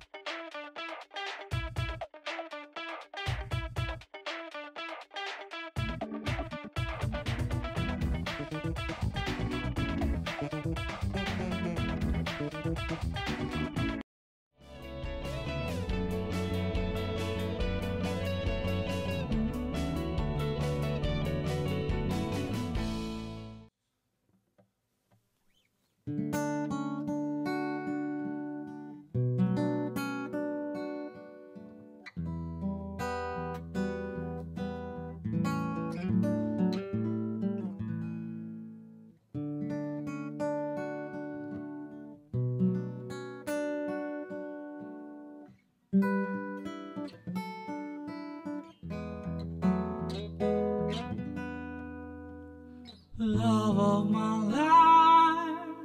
Thank you. Love of my life,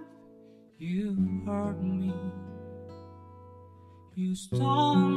you hurt me. You stole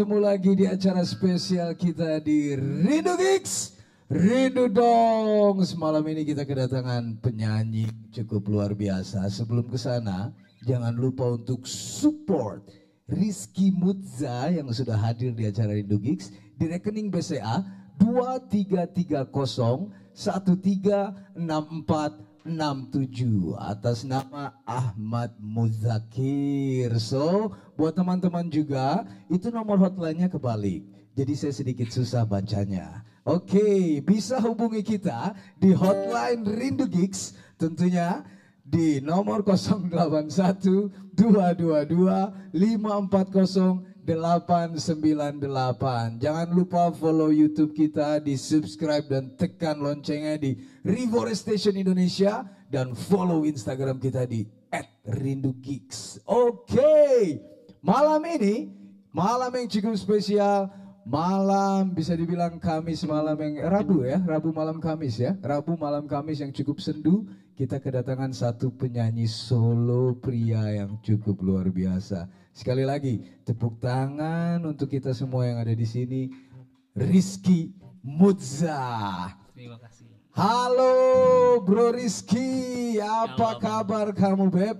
ketemu lagi di acara spesial kita di Rindu Gigs. Rindu dong. Semalam ini kita kedatangan penyanyi cukup luar biasa. Sebelum ke sana, jangan lupa untuk support Rizky Mutza yang sudah hadir di acara Rindu Gigs di rekening BCA 2330 1364 67 atas nama Ahmad Muzakir. So, buat teman-teman juga itu nomor hotline-nya kebalik. Jadi saya sedikit susah bacanya. Oke, bisa hubungi kita di hotline Rindu Gigs tentunya di nomor 081 222 540 898. Jangan lupa follow YouTube kita, di subscribe dan tekan loncengnya di Reforestation Indonesia dan follow Instagram kita di @rindugeeks. Oke, malam ini malam yang cukup spesial, malam bisa dibilang Kamis malam yang Rabu ya, Rabu malam Kamis ya, Rabu malam Kamis yang cukup sendu. Kita kedatangan satu penyanyi solo pria yang cukup luar biasa. Sekali lagi tepuk tangan untuk kita semua yang ada di sini. Rizky Mutza. Terima kasih. Halo Bro Rizky, apa Halo, Abang. kabar kamu Beb?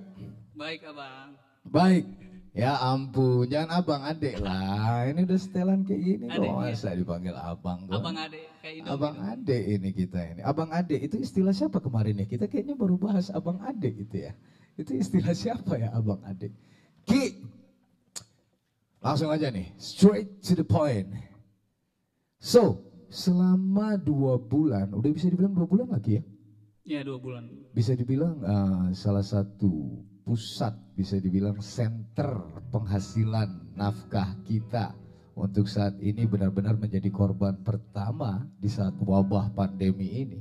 Baik abang. Baik. Ya ampun, jangan abang adek lah. Ini udah setelan kayak gini kok Adek, iya. masa dipanggil abang kok. Abang adek kayak Indo. Abang adek ini kita ini. Abang adek itu istilah siapa kemarin ya? Kita kayaknya baru bahas abang adek itu ya. Itu istilah siapa ya abang adek? Ki, langsung aja nih, straight to the point. So, selama dua bulan, udah bisa dibilang dua bulan lagi ya? Ya dua bulan. bisa dibilang eh, salah satu pusat bisa dibilang center penghasilan nafkah kita untuk saat ini benar-benar menjadi korban pertama di saat wabah pandemi ini.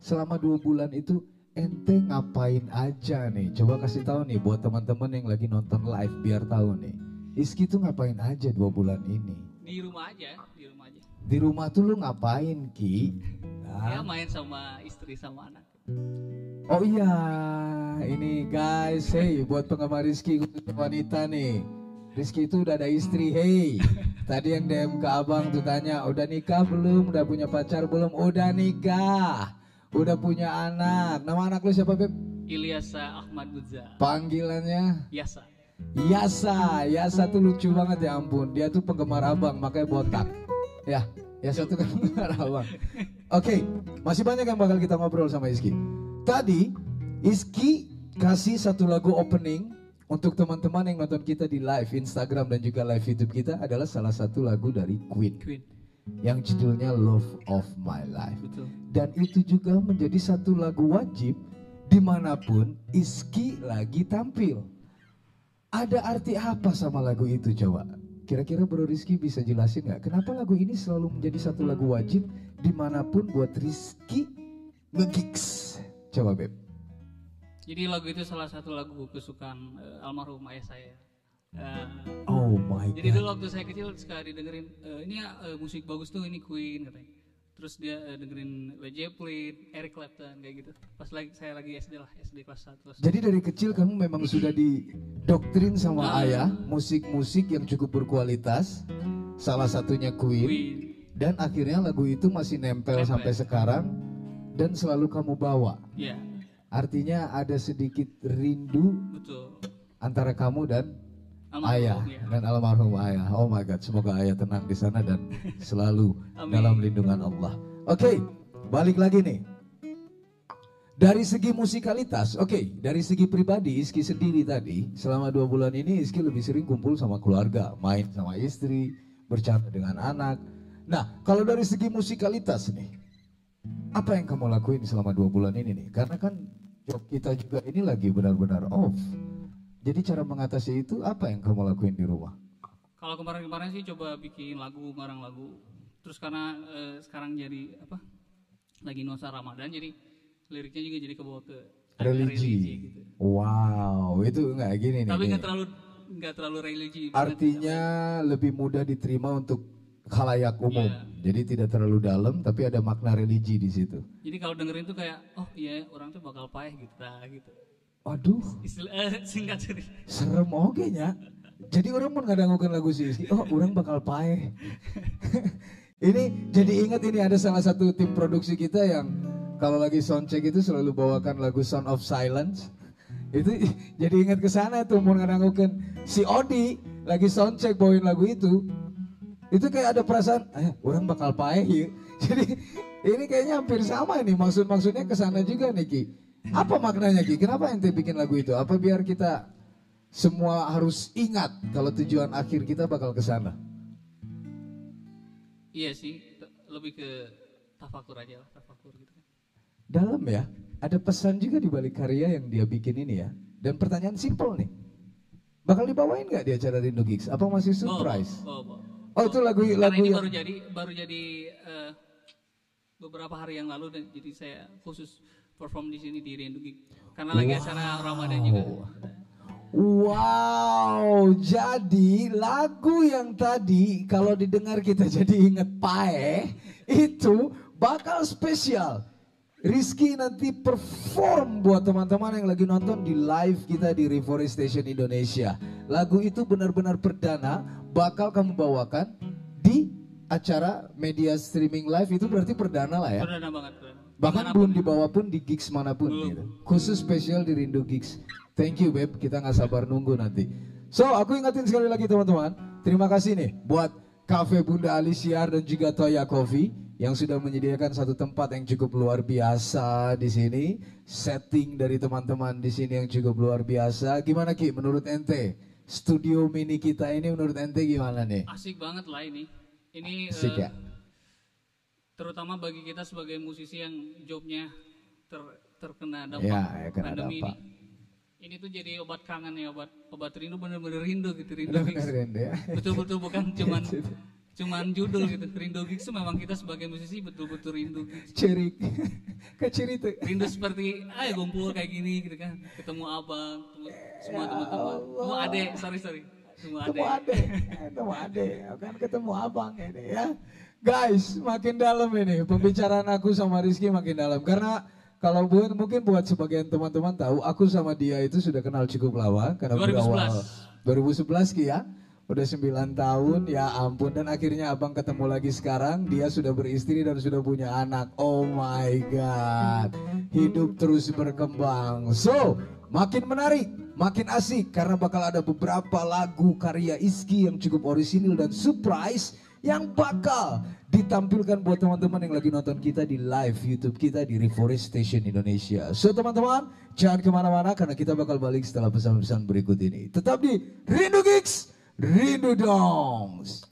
Selama dua bulan itu ente ngapain aja nih? Coba kasih tahu nih buat teman-teman yang lagi nonton live biar tahu nih. Iski tuh ngapain aja dua bulan ini? Di rumah aja, di rumah aja. Di rumah tuh lu ngapain Ki? Ya Ah. main sama istri sama anak. Oh iya, ini guys, hey buat penggemar Rizky khusus wanita nih. Rizky itu udah ada istri, hey. Tadi yang DM ke abang tuh tanya, udah nikah belum? Udah punya pacar belum? Udah nikah, udah punya anak. Nama anak lu siapa Beb? Ilyasa Ahmad Buza. Panggilannya Yasa. Yasa. Yasa tuh lucu banget ya ampun. Dia tuh penggemar abang, makanya botak. Ya, Kan penggemar abang. Oke, masih banyak yang bakal kita ngobrol sama Iski. Tadi Iski kasih satu lagu opening untuk teman-teman yang nonton kita di live Instagram dan juga live YouTube kita adalah salah satu lagu dari Queen Queen. yang judulnya Love of My Life. Betul. Dan itu juga menjadi satu lagu wajib di mana pun Iski lagi tampil. Ada arti apa sama lagu itu coba? Kira-kira Bro Rizky bisa jelasin nggak? Kenapa lagu ini selalu menjadi satu lagu wajib di mana pun buat Rizky ngegigs? Coba Beb. Jadi lagu itu salah satu lagu kesukaan eh, almarhum ayah saya. Eh, Oh my jadi god. dulu waktu saya kecil suka didengerin eh, ini ya eh, musik bagus tuh ini Queen katanya. Terus dia eh, dengerin Led Zeppelin, Eric Clapton kayak gitu. Pas lagi saya lagi SD lah, SD kelas 1 kelas Jadi dari kecil kamu memang sudah didoktrin sama Ah. ayah musik-musik yang cukup berkualitas. Salah satunya Queen. Queen. Dan akhirnya lagu itu masih nempel Nempel. sampai sekarang dan selalu kamu bawa. Ya, Artinya ada sedikit rindu betul. antara kamu dan Almarhum, ayah ya. dan almarhum ayah. Oh my god, semoga ayah tenang di sana dan selalu Amin. dalam lindungan Allah. Oke, balik lagi nih. Dari segi musikalitas, oke, dari segi pribadi Iski sendiri tadi selama dua bulan ini Iski lebih sering kumpul sama keluarga, main sama istri, bercanda dengan anak. Nah, kalau dari segi musikalitas nih, apa yang kamu lakuin selama dua bulan ini nih? Karena kan job kita juga ini lagi benar-benar off. Jadi cara mengatasi itu apa yang kamu lakuin di rumah? Kalau kemarin-kemarin sih coba bikin lagu, ngarang lagu. Terus karena eh, sekarang jadi apa? Lagi nuansa Ramadan jadi liriknya juga jadi kebawa ke Religi. gitu. Wow, itu nggak gini nih. Tapi nih. nggak terlalu nggak terlalu religi. banget. Artinya lebih mudah diterima untuk khalayak umum. Iya. Jadi tidak terlalu dalam, tapi ada makna religi di situ. Jadi kalau dengerin tuh kayak oh iya orang tuh bakal payah gitu, nah, gitu. Waduh, Istilah eh, singkat cerita. serem oke nya. Jadi orang pun ngadangukeun lagu si Rizky, oh orang bakal paeh. ini jadi ingat ini ada salah satu tim produksi kita yang kalau lagi soundcheck itu selalu bawakan lagu Sound of Silence. Itu jadi ingat ke sana tuh mau ngadangukeun si Odi lagi soundcheck bawain lagu itu. Itu kayak ada perasaan, eh orang bakal paeh ya. Jadi ini kayaknya hampir sama nih maksud-maksudnya ke sana juga nih Ki. Apa maknanya Ki? Kenapa ente bikin lagu itu? Apa biar kita semua harus ingat kalau tujuan akhir kita bakal ke sana. Iya sih, lebih ke tafakur aja lah, tafakur gitu kan. Dalam ya, ada pesan juga di balik karya yang dia bikin ini ya. Dan pertanyaan simpel nih. Bakal dibawain nggak di acara Rindu Gigs? Apa masih surprise? Oh, oh, oh. Oh, itu lagu Karena lagu ini yang baru jadi baru jadi eh, beberapa hari yang lalu dan jadi saya khusus perform di sini di Rindu Gig. Karena lagi acara Ramadan juga. Wow, jadi lagu yang tadi kalau didengar kita jadi inget Pae itu bakal spesial. Rizky nanti perform buat teman-teman yang lagi nonton di live kita di Reforestation Indonesia. Lagu itu benar-benar perdana bakal kamu bawakan di acara media streaming live itu berarti perdana lah ya. Perdana banget. Bahkan Di mana pun. belum dibawa pun di gigs mana pun Belum. gitu. Khusus spesial di Rindu Gigs. Thank you Beb, kita nggak sabar nunggu nanti. So, aku ingatin sekali lagi teman-teman. Terima kasih nih buat Cafe Bunda Alisiar dan juga Toya Coffee yang sudah menyediakan satu tempat yang cukup luar biasa di sini. Setting dari teman-teman di sini yang cukup luar biasa. Gimana Ki menurut ente? Studio mini kita ini menurut ente gimana nih? Asik banget lah ini. Ini Asik eh, ya? Terutama bagi kita sebagai musisi yang jobnya ter- terkena dampak Ya, ya, kena pandemi dampak. ini. Ini tuh jadi obat kangen ya, obat obat rindu bener-bener rindu gitu rindu gigs. ya. Betul-betul bukan cuman cuman judul gitu. Rindu gigs memang kita sebagai musisi betul-betul rindu gigs. Cirik. Keciri tuh. Rindu seperti ayo kumpul kayak gini gitu kan. Ketemu abang, ketemu semua teman-teman. Semua adek, sorry sorry. Semua ketemu adek. ade, ketemu ade, kan ketemu abang ini ya. Guys, makin dalam ini pembicaraan aku sama Rizky makin dalam karena kalau buat mungkin buat sebagian teman-teman tahu aku sama dia itu sudah kenal cukup lama karena 2011. berawal 2011 Ki ya. Udah 9 tahun ya ampun dan akhirnya abang ketemu lagi sekarang dia sudah beristri dan sudah punya anak. Oh my god. Hidup terus berkembang. So, makin menarik, makin asik karena bakal ada beberapa lagu karya Iski yang cukup orisinil dan surprise yang bakal ditampilkan buat teman-teman yang lagi nonton kita di live YouTube kita di Reforestation Indonesia. So teman-teman, jangan ke mana-mana karena kita bakal balik setelah pesan-pesan berikut ini. Tetap di Rindu Gigs, Rindu Dongs.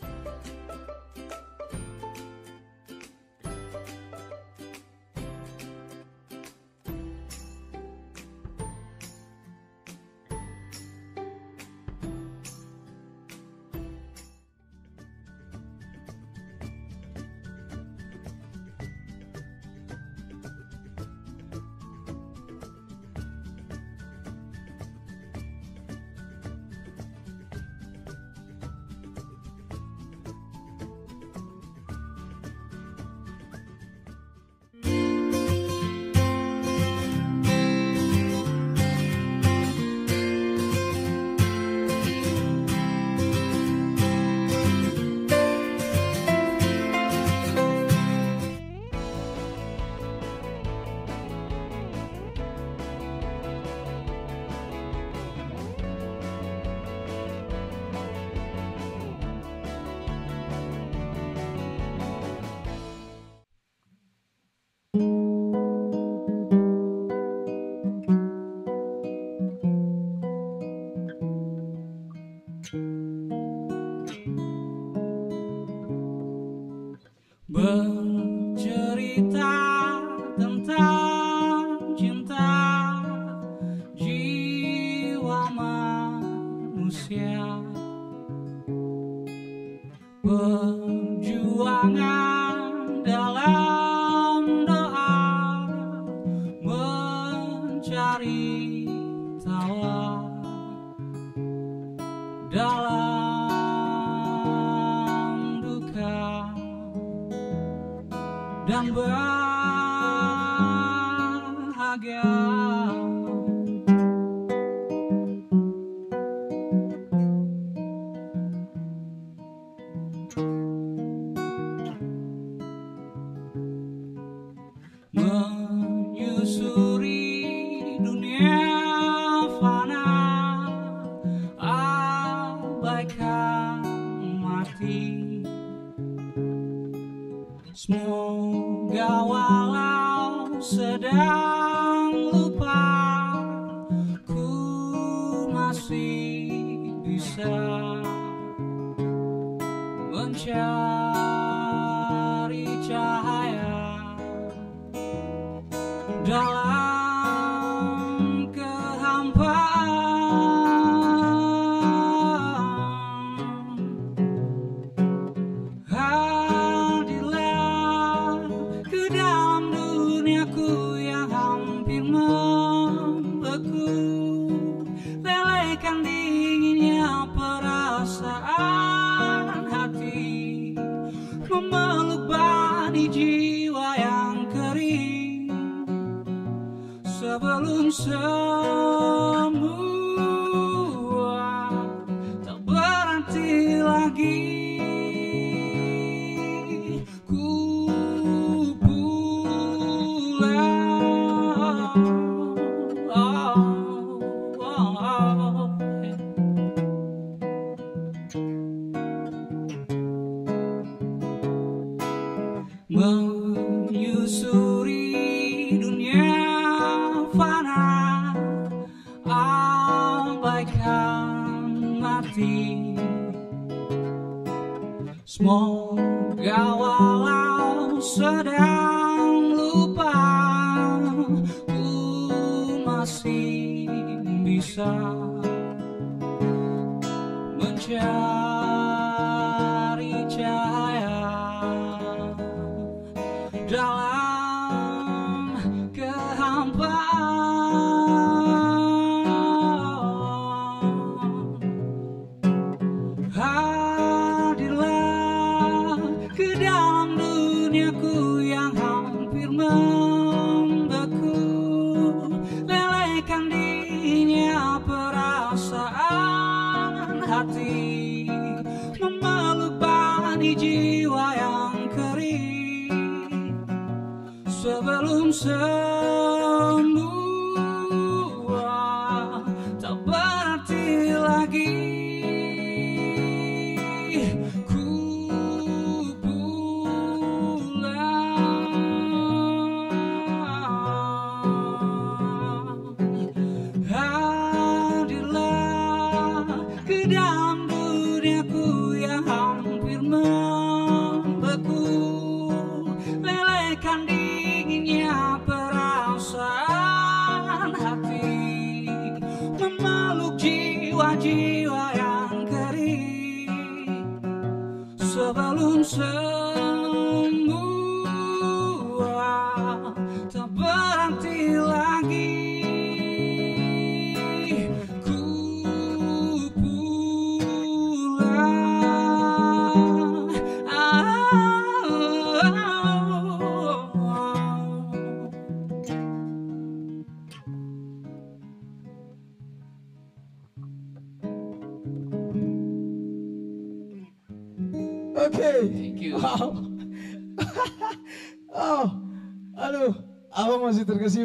Ke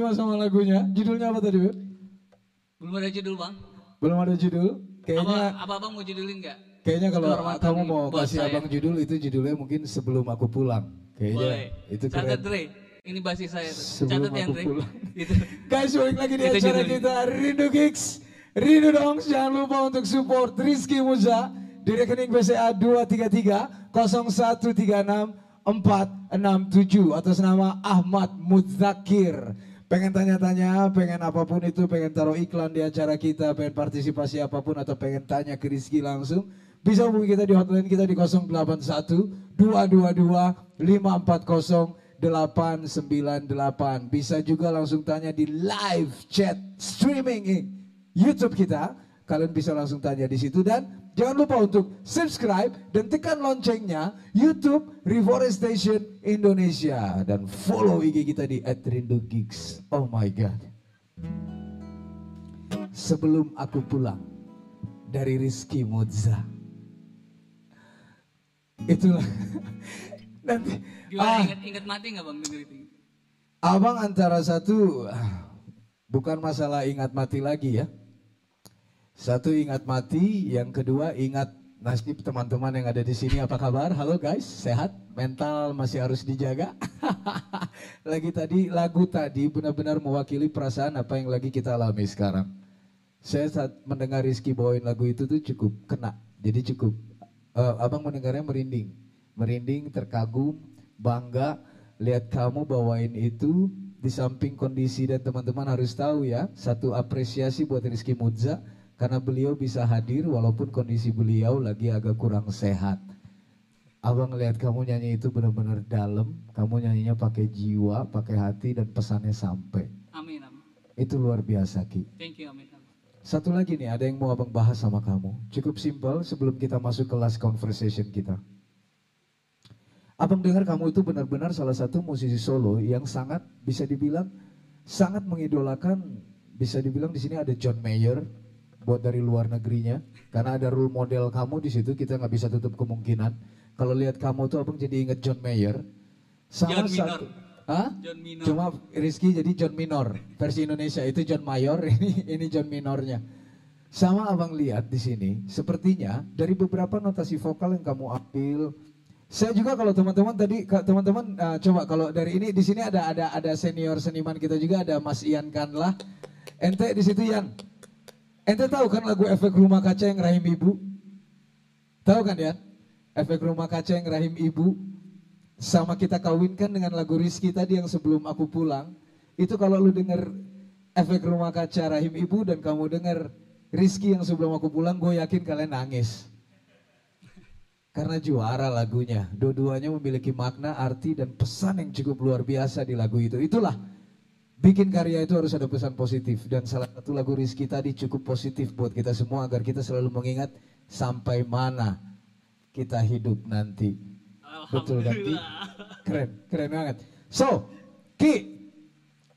terkesima sama lagunya. Judulnya apa tadi, Beb? belum ada judul bang Belum ada judul. Kayaknya apa, apa abang mau judulin nggak kayaknya kalau kamu mau kasih saya. abang judul itu judulnya mungkin sebelum aku pulang. Kayaknya boleh itu catat keren. Dre ini basis saya tuh Sebelum catat ya aku Dre pulang. itu Guys, balik lagi di Itu acara judulnya. kita Rindu Gigs. Rindu dong, jangan lupa untuk support Rizky Muza di rekening BCA 233 0136 467 atas nama Ahmad Muzakir. Pengen tanya-tanya, pengen apa pun itu, pengen taruh iklan di acara kita, pengen partisipasi apa pun atau pengen tanya ke Rizky langsung, bisa hubungi kita di hotline kita di 081 222 540 898. Bisa juga langsung tanya di live chat streaming YouTube kita. Kalian bisa langsung tanya di situ dan jangan lupa untuk subscribe dan tekan loncengnya YouTube Reforestation Indonesia dan follow IG kita di @rindugigs. Oh my god. Sebelum aku pulang dari Rizky Moza. Itulah nanti gimana ah, ingat ingat mati nggak bang denger itu Abang antara satu ah, bukan masalah ingat mati lagi ya. Satu ingat mati, yang kedua ingat nasib teman-teman yang ada di sini apa kabar? Halo guys, sehat? Mental masih harus dijaga. lagi tadi lagu tadi benar-benar mewakili perasaan apa yang lagi kita alami sekarang. Saya saat mendengar Rizky bawain lagu itu tuh cukup kena. Jadi cukup eh, abang mendengarnya merinding, merinding, terkagum, bangga lihat kamu bawain itu di samping kondisi dan teman-teman harus tahu ya satu apresiasi buat Rizky Mudza karena beliau bisa hadir walaupun kondisi beliau lagi agak kurang sehat. Abang lihat kamu nyanyi itu benar-benar dalam, kamu nyanyinya pakai jiwa, pakai hati dan pesannya sampai. amin amin Itu luar biasa Ki. thank you amin, amin. Satu lagi nih, ada yang mau abang bahas sama kamu. Cukup simpel sebelum kita masuk ke last conversation kita. Abang dengar kamu itu benar-benar salah satu musisi solo yang sangat bisa dibilang sangat mengidolakan bisa dibilang di sini ada John Mayer buat dari luar negerinya karena ada role model kamu di situ kita nggak bisa tutup kemungkinan kalau lihat kamu tuh abang jadi inget John Mayer sama John Minor. satu Hah? John Minor. Cuma Rizky jadi John Minor versi Indonesia itu John Mayor ini ini John Minornya. Sama abang lihat di sini sepertinya dari beberapa notasi vokal yang kamu ambil. Saya juga kalau teman-teman tadi teman-teman uh, coba kalau dari ini di sini ada ada ada senior seniman kita juga ada Mas Ian Kanlah. Ente di situ Ian. Ente tahu kan lagu efek rumah kaca yang rahim ibu? Tahu kan ya? Efek rumah kaca yang rahim ibu sama kita kawinkan dengan lagu Rizky tadi yang sebelum aku pulang itu kalau lu denger efek rumah kaca rahim ibu dan kamu denger Rizky yang sebelum aku pulang gue yakin kalian nangis karena juara lagunya dua-duanya memiliki makna arti dan pesan yang cukup luar biasa di lagu itu itulah bikin karya itu harus ada pesan positif dan salah satu lagu Rizky tadi cukup positif buat kita semua agar kita selalu mengingat sampai mana kita hidup nanti Betul kan? Alhamdulillah. Keren, keren banget. So, Ki,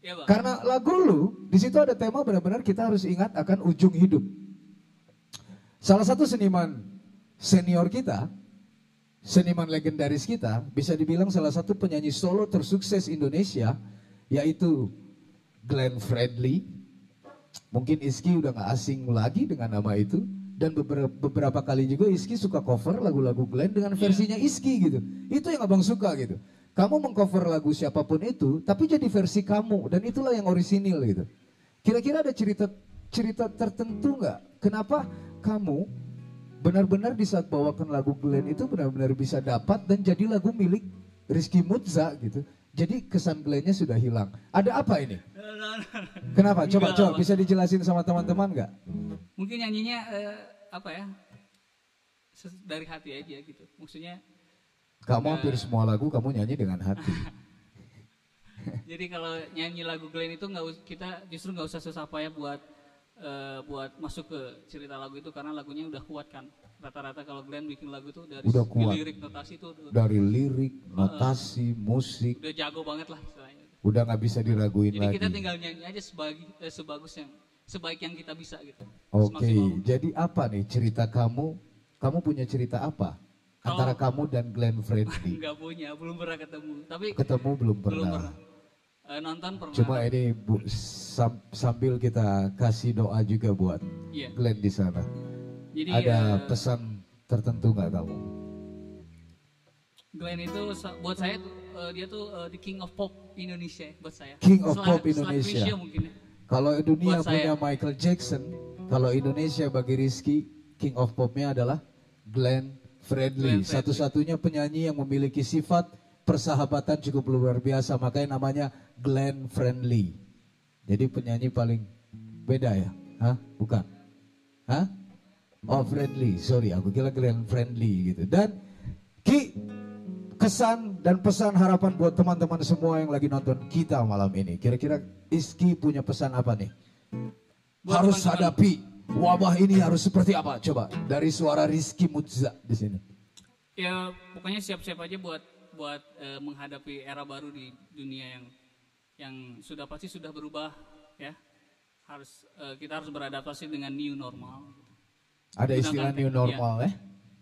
Ya bang. karena lagu lu di situ ada tema benar-benar kita harus ingat akan ujung hidup. Salah satu seniman senior kita, seniman legendaris kita, bisa dibilang salah satu penyanyi solo tersukses Indonesia, yaitu Glenn Fredly. Mungkin Iski udah gak asing lagi dengan nama itu. Dan beberapa, beberapa kali juga Iski suka cover lagu-lagu Glenn dengan versinya Iski gitu. Itu yang abang suka gitu. Kamu mengcover lagu siapa pun itu, tapi jadi versi kamu. Dan itulah yang orisinil gitu. Kira-kira ada cerita cerita tertentu nggak? Kenapa kamu benar-benar di saat bawakan lagu Glenn itu benar-benar bisa dapat dan jadi lagu milik Rizky Mutza gitu. Jadi kesan Glennnya sudah hilang. Ada apa ini? Kenapa? Coba Enggak, coba bisa dijelasin sama teman-teman nggak? Mungkin nyanyinya eh, apa ya? Dari hati aja gitu. Maksudnya Kamu hampir semua lagu kamu nyanyi dengan hati. Jadi kalau nyanyi lagu Glenn itu nggak kita justru nggak usah susah payah buat eh, buat masuk ke cerita lagu itu karena lagunya udah kuat kan. Rata-rata kalau Glenn bikin lagu itu dari Udah kuat. lirik notasi itu udah, Dari lirik, notasi, musik, udah jago banget lah istilahnya. udah nggak bisa diraguin Jadi lagi. kita tinggal nyanyi aja sebagi, eh, sebagus yang sebaik yang kita bisa gitu. Oke, Semaksimal. jadi apa nih cerita kamu? Kamu punya cerita apa antara kamu dan Glenn Fredly? Nggak punya, belum pernah ketemu. Tapi Ketemu belum belum pernah. pernah. Eh, nonton pernah. Cuma ini bu, sam- sambil kita kasih doa juga buat Iya. Glenn di sana. Jadi Ada eh, pesan tertentu nggak kamu? Glenn itu buat saya tuh eh, dia tuh eh, the king of pop Indonesia ya, buat saya. King of pop Indonesia. Mungkin ya. Kalau dunia Buat saya. punya Michael Jackson, kalau Indonesia bagi Rizky, King of Popnya adalah Glenn Fredly. Glenn Fredly. Satu-satunya penyanyi yang memiliki sifat persahabatan cukup luar biasa, makanya namanya Glenn Friendly. Jadi penyanyi paling beda ya? Hah? Bukan? Hah? Oh friendly, sorry aku kira Glenn Friendly gitu. Dan Ki, kesan dan pesan harapan buat teman-teman semua yang lagi nonton kita malam ini. Kira-kira Iski punya pesan apa nih? Buat harus teman-teman. hadapi wabah ini harus seperti apa? Coba dari suara Rizky Mutza di sini. Ya pokoknya siap-siap aja buat buat eh, menghadapi era baru di dunia yang yang sudah pasti sudah berubah ya. Harus eh, kita harus beradaptasi dengan new normal. Ada istilah new normal ya?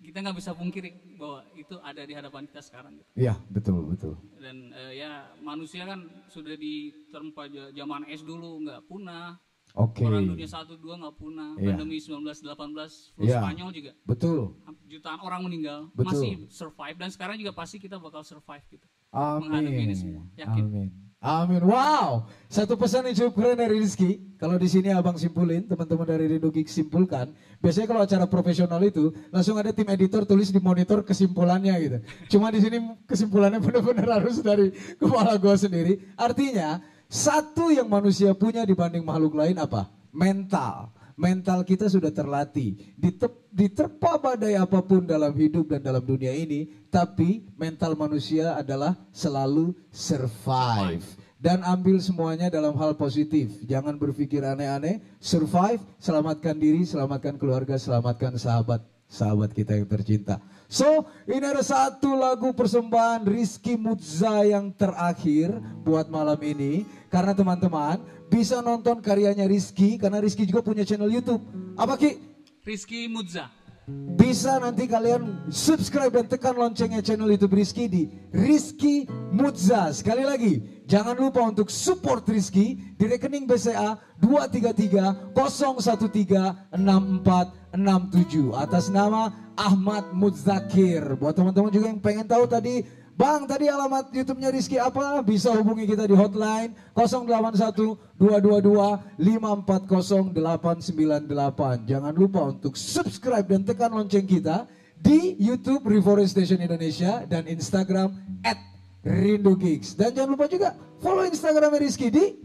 Kita nggak bisa pungkiri bahwa itu ada di hadapan kita sekarang. gitu. Iya betul betul. Dan eh, ya manusia kan sudah diterpa ja- zaman es dulu nggak punah. Oke Perang dunia satu dua nggak punah. Iya. Pandemi 1918 flu Iya. Spanyol juga betul. jutaan orang meninggal Betul. masih survive dan sekarang juga pasti kita bakal survive gitu. Menghadapi ini semua. Amin. Yakin. Amin. Amin. Wow. Satu pesan yang cukup keren dari Rizky. Kalau di sini abang simpulin, teman-teman dari Rindu Geek simpulkan. Biasanya kalau acara profesional itu langsung ada tim editor tulis di monitor kesimpulannya gitu. Cuma di sini kesimpulannya benar-benar harus dari kepala gua sendiri. Artinya satu yang manusia punya dibanding makhluk lain apa? Mental. Mental kita sudah terlatih. Ditep- diterpa badai apa pun dalam hidup dan dalam dunia ini, tapi mental manusia adalah selalu survive. Dan ambil semuanya dalam hal positif. Jangan berpikir aneh-aneh. Survive, selamatkan diri, selamatkan keluarga, selamatkan sahabat sahabat kita yang tercinta. So, ini ada satu lagu persembahan Rizky Mutza yang terakhir buat malam ini. Karena teman-teman bisa nonton karyanya Rizky, karena Rizky juga punya channel Youtube. Apa Ki? Rizky Mutza. Bisa nanti kalian subscribe dan tekan loncengnya channel YouTube Rizky di Rizky Mutza. Sekali lagi, jangan lupa untuk support Rizky di rekening BCA 233 013 6467 atas nama Ahmad Mutzakir. Buat teman-teman juga yang pengen tahu tadi Bang, tadi alamat YouTube-nya Rizky apa? Bisa hubungi kita di hotline 081 222 540 898. Jangan lupa untuk subscribe dan tekan lonceng kita di YouTube Reforestation Indonesia dan Instagram at Rindu Gigs. Dan jangan lupa juga follow Instagram Rizky di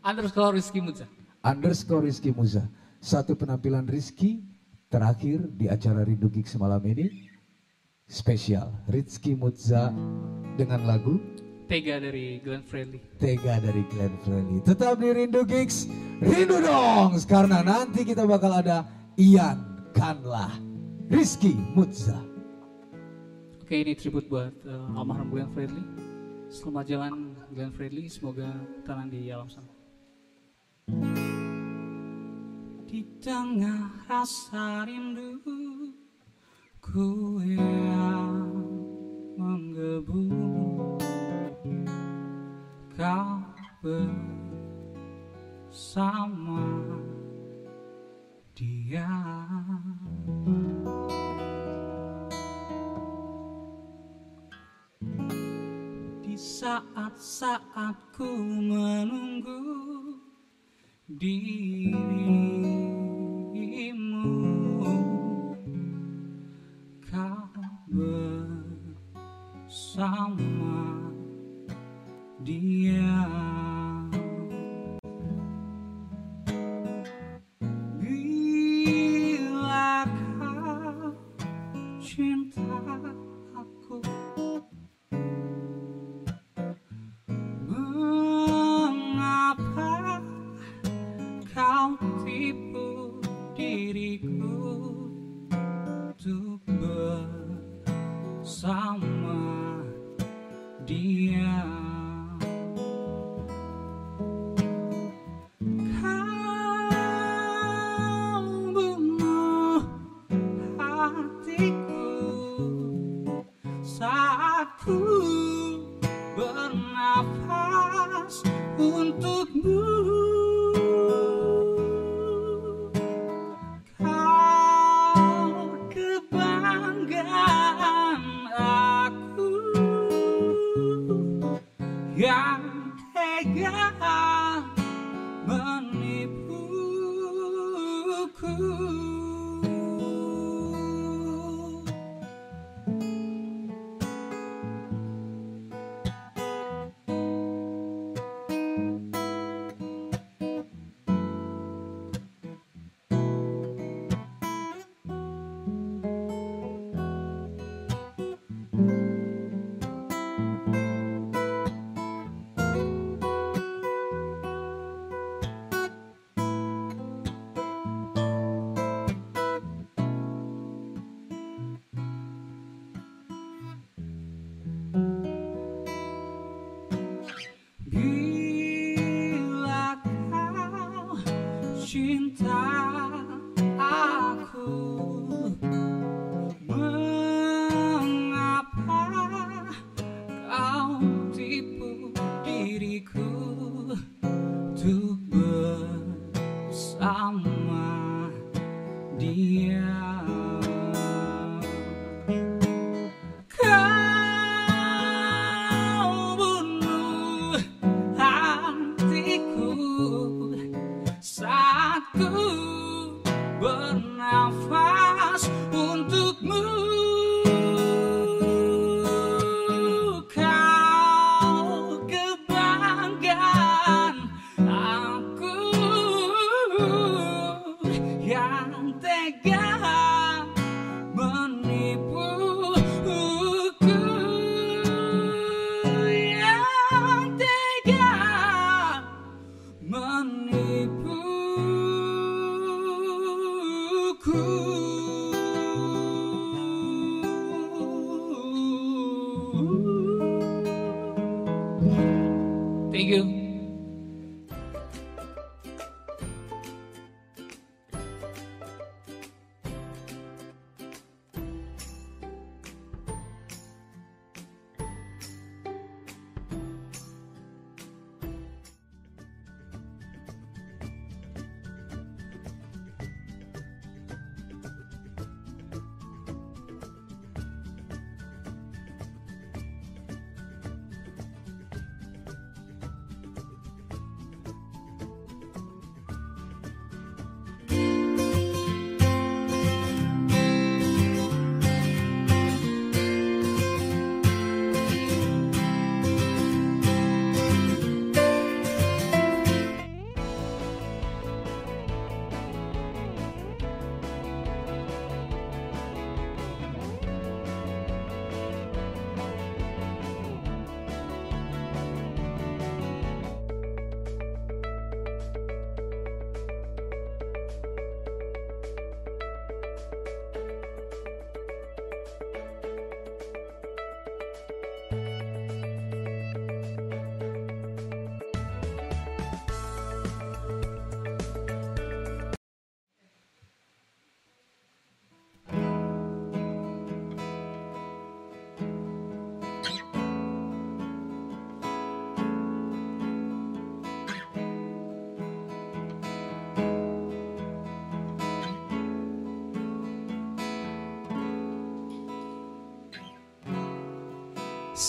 Underscore Rizky Mutza. underscore Rizky Muza. Satu penampilan Rizky terakhir di acara Rindu Gigs malam ini spesial Rizky Mutza dengan lagu Tega dari Glenn Fredly. Tega dari Glenn Fredly. Tetap di Rindu Gigs, Rindu dong karena nanti kita bakal ada Ian Kanlah, Rizky Mutza. Oke ini tribut buat uh, almarhum Glenn Fredly. Selamat jalan Glenn Fredly, semoga tenang di alam sana. Di tengah rasa rindu ku yang menggebu Kau bersama dia. Di saat-saat ku menunggu dirimu bersama dia. Bila kau cinta aku Mengapa kau tipu diriku bersama dia. Kau bunuh hatiku saat ku bernafas untukmu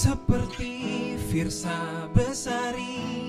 Seperti Firsa Besari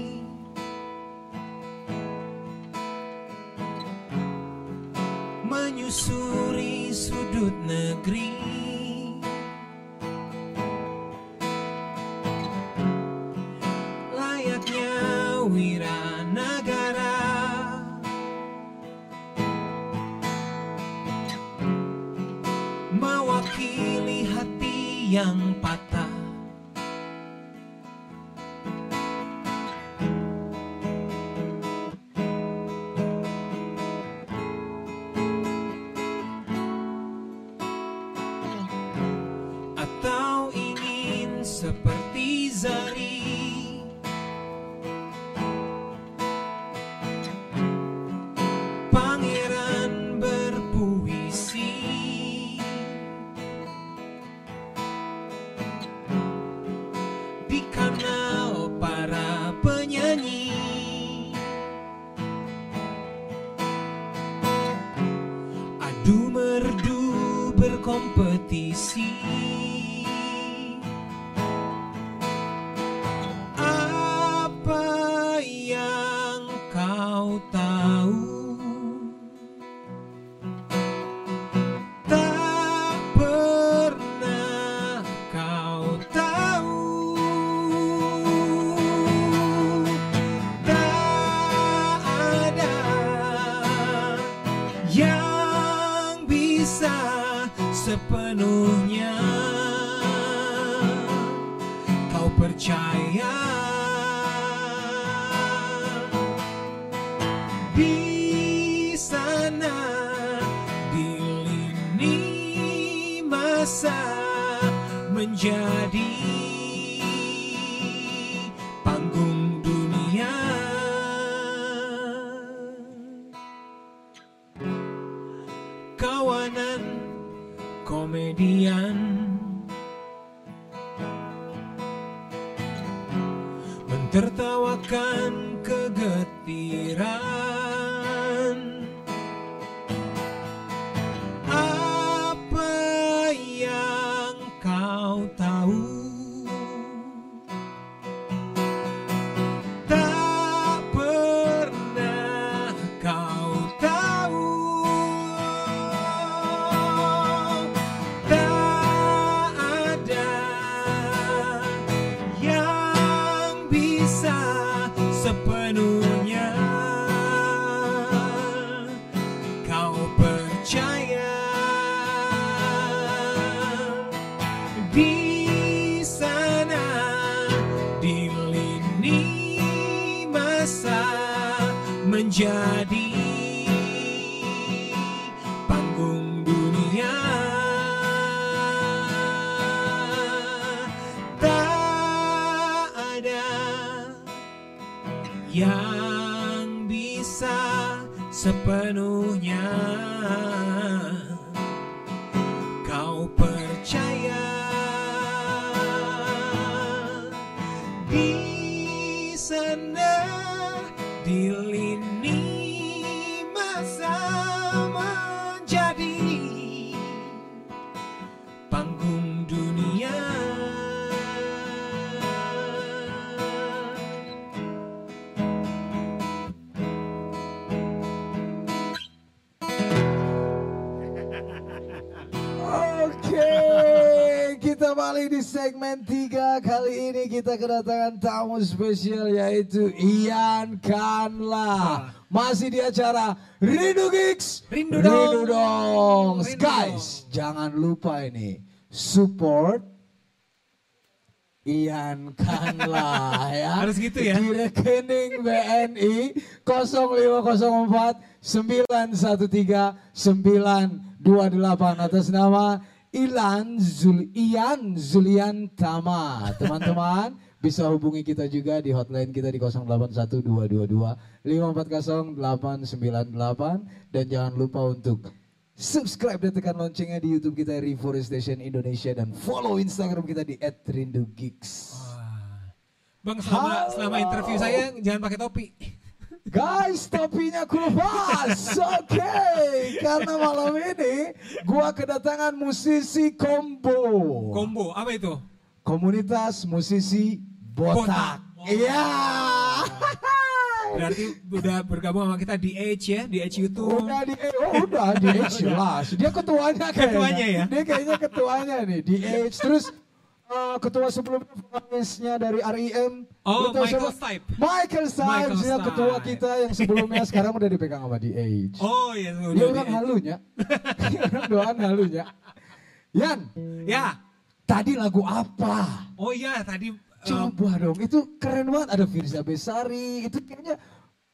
komedian. Mentertawakan kita kedatangan tamu spesial yaitu Ian Kanla Masih di acara Rindu Gigs Rindu dong. dong. Rindu Guys, jangan lupa ini Support Ian Kanla ya Harus gitu ya? Di rekening BNI 0504 913 928 atas nama Ilan Zul Ian Zulian Tama. Teman-teman bisa hubungi kita juga di hotline kita di 081222 540898 dan jangan lupa untuk subscribe dan tekan loncengnya di YouTube kita Reforestation Indonesia dan follow Instagram kita di @rindugigs. Bang selama Halo. selama interview saya jangan pakai topi Guys, topinya ku lepas. Oke, karena malam ini gua kedatangan musisi combo. combo apa itu Komunitas musisi botak. Botak. Iya. berarti udah bergabung sama kita di Edge ya di Edge YouTube Udah di oh, udah di Age jelas. Dia ketuanya kayaknya. Ketuanya ya? Dia kayaknya ketuanya nih di Age. Terus eh, ketua sebelumnya vokalisnya dari REM. Oh, Michael siapa? Stipe. Michael Stipe, Michael dia Stipe. ketua kita yang sebelumnya sekarang udah dipegang sama di Age. oh iya Dia udah orang halunya. Dia orang doan halunya. Yan, ya tadi lagu apa? oh iya tadi Coba dong, itu keren banget. Ada Firza Besari, itu kayaknya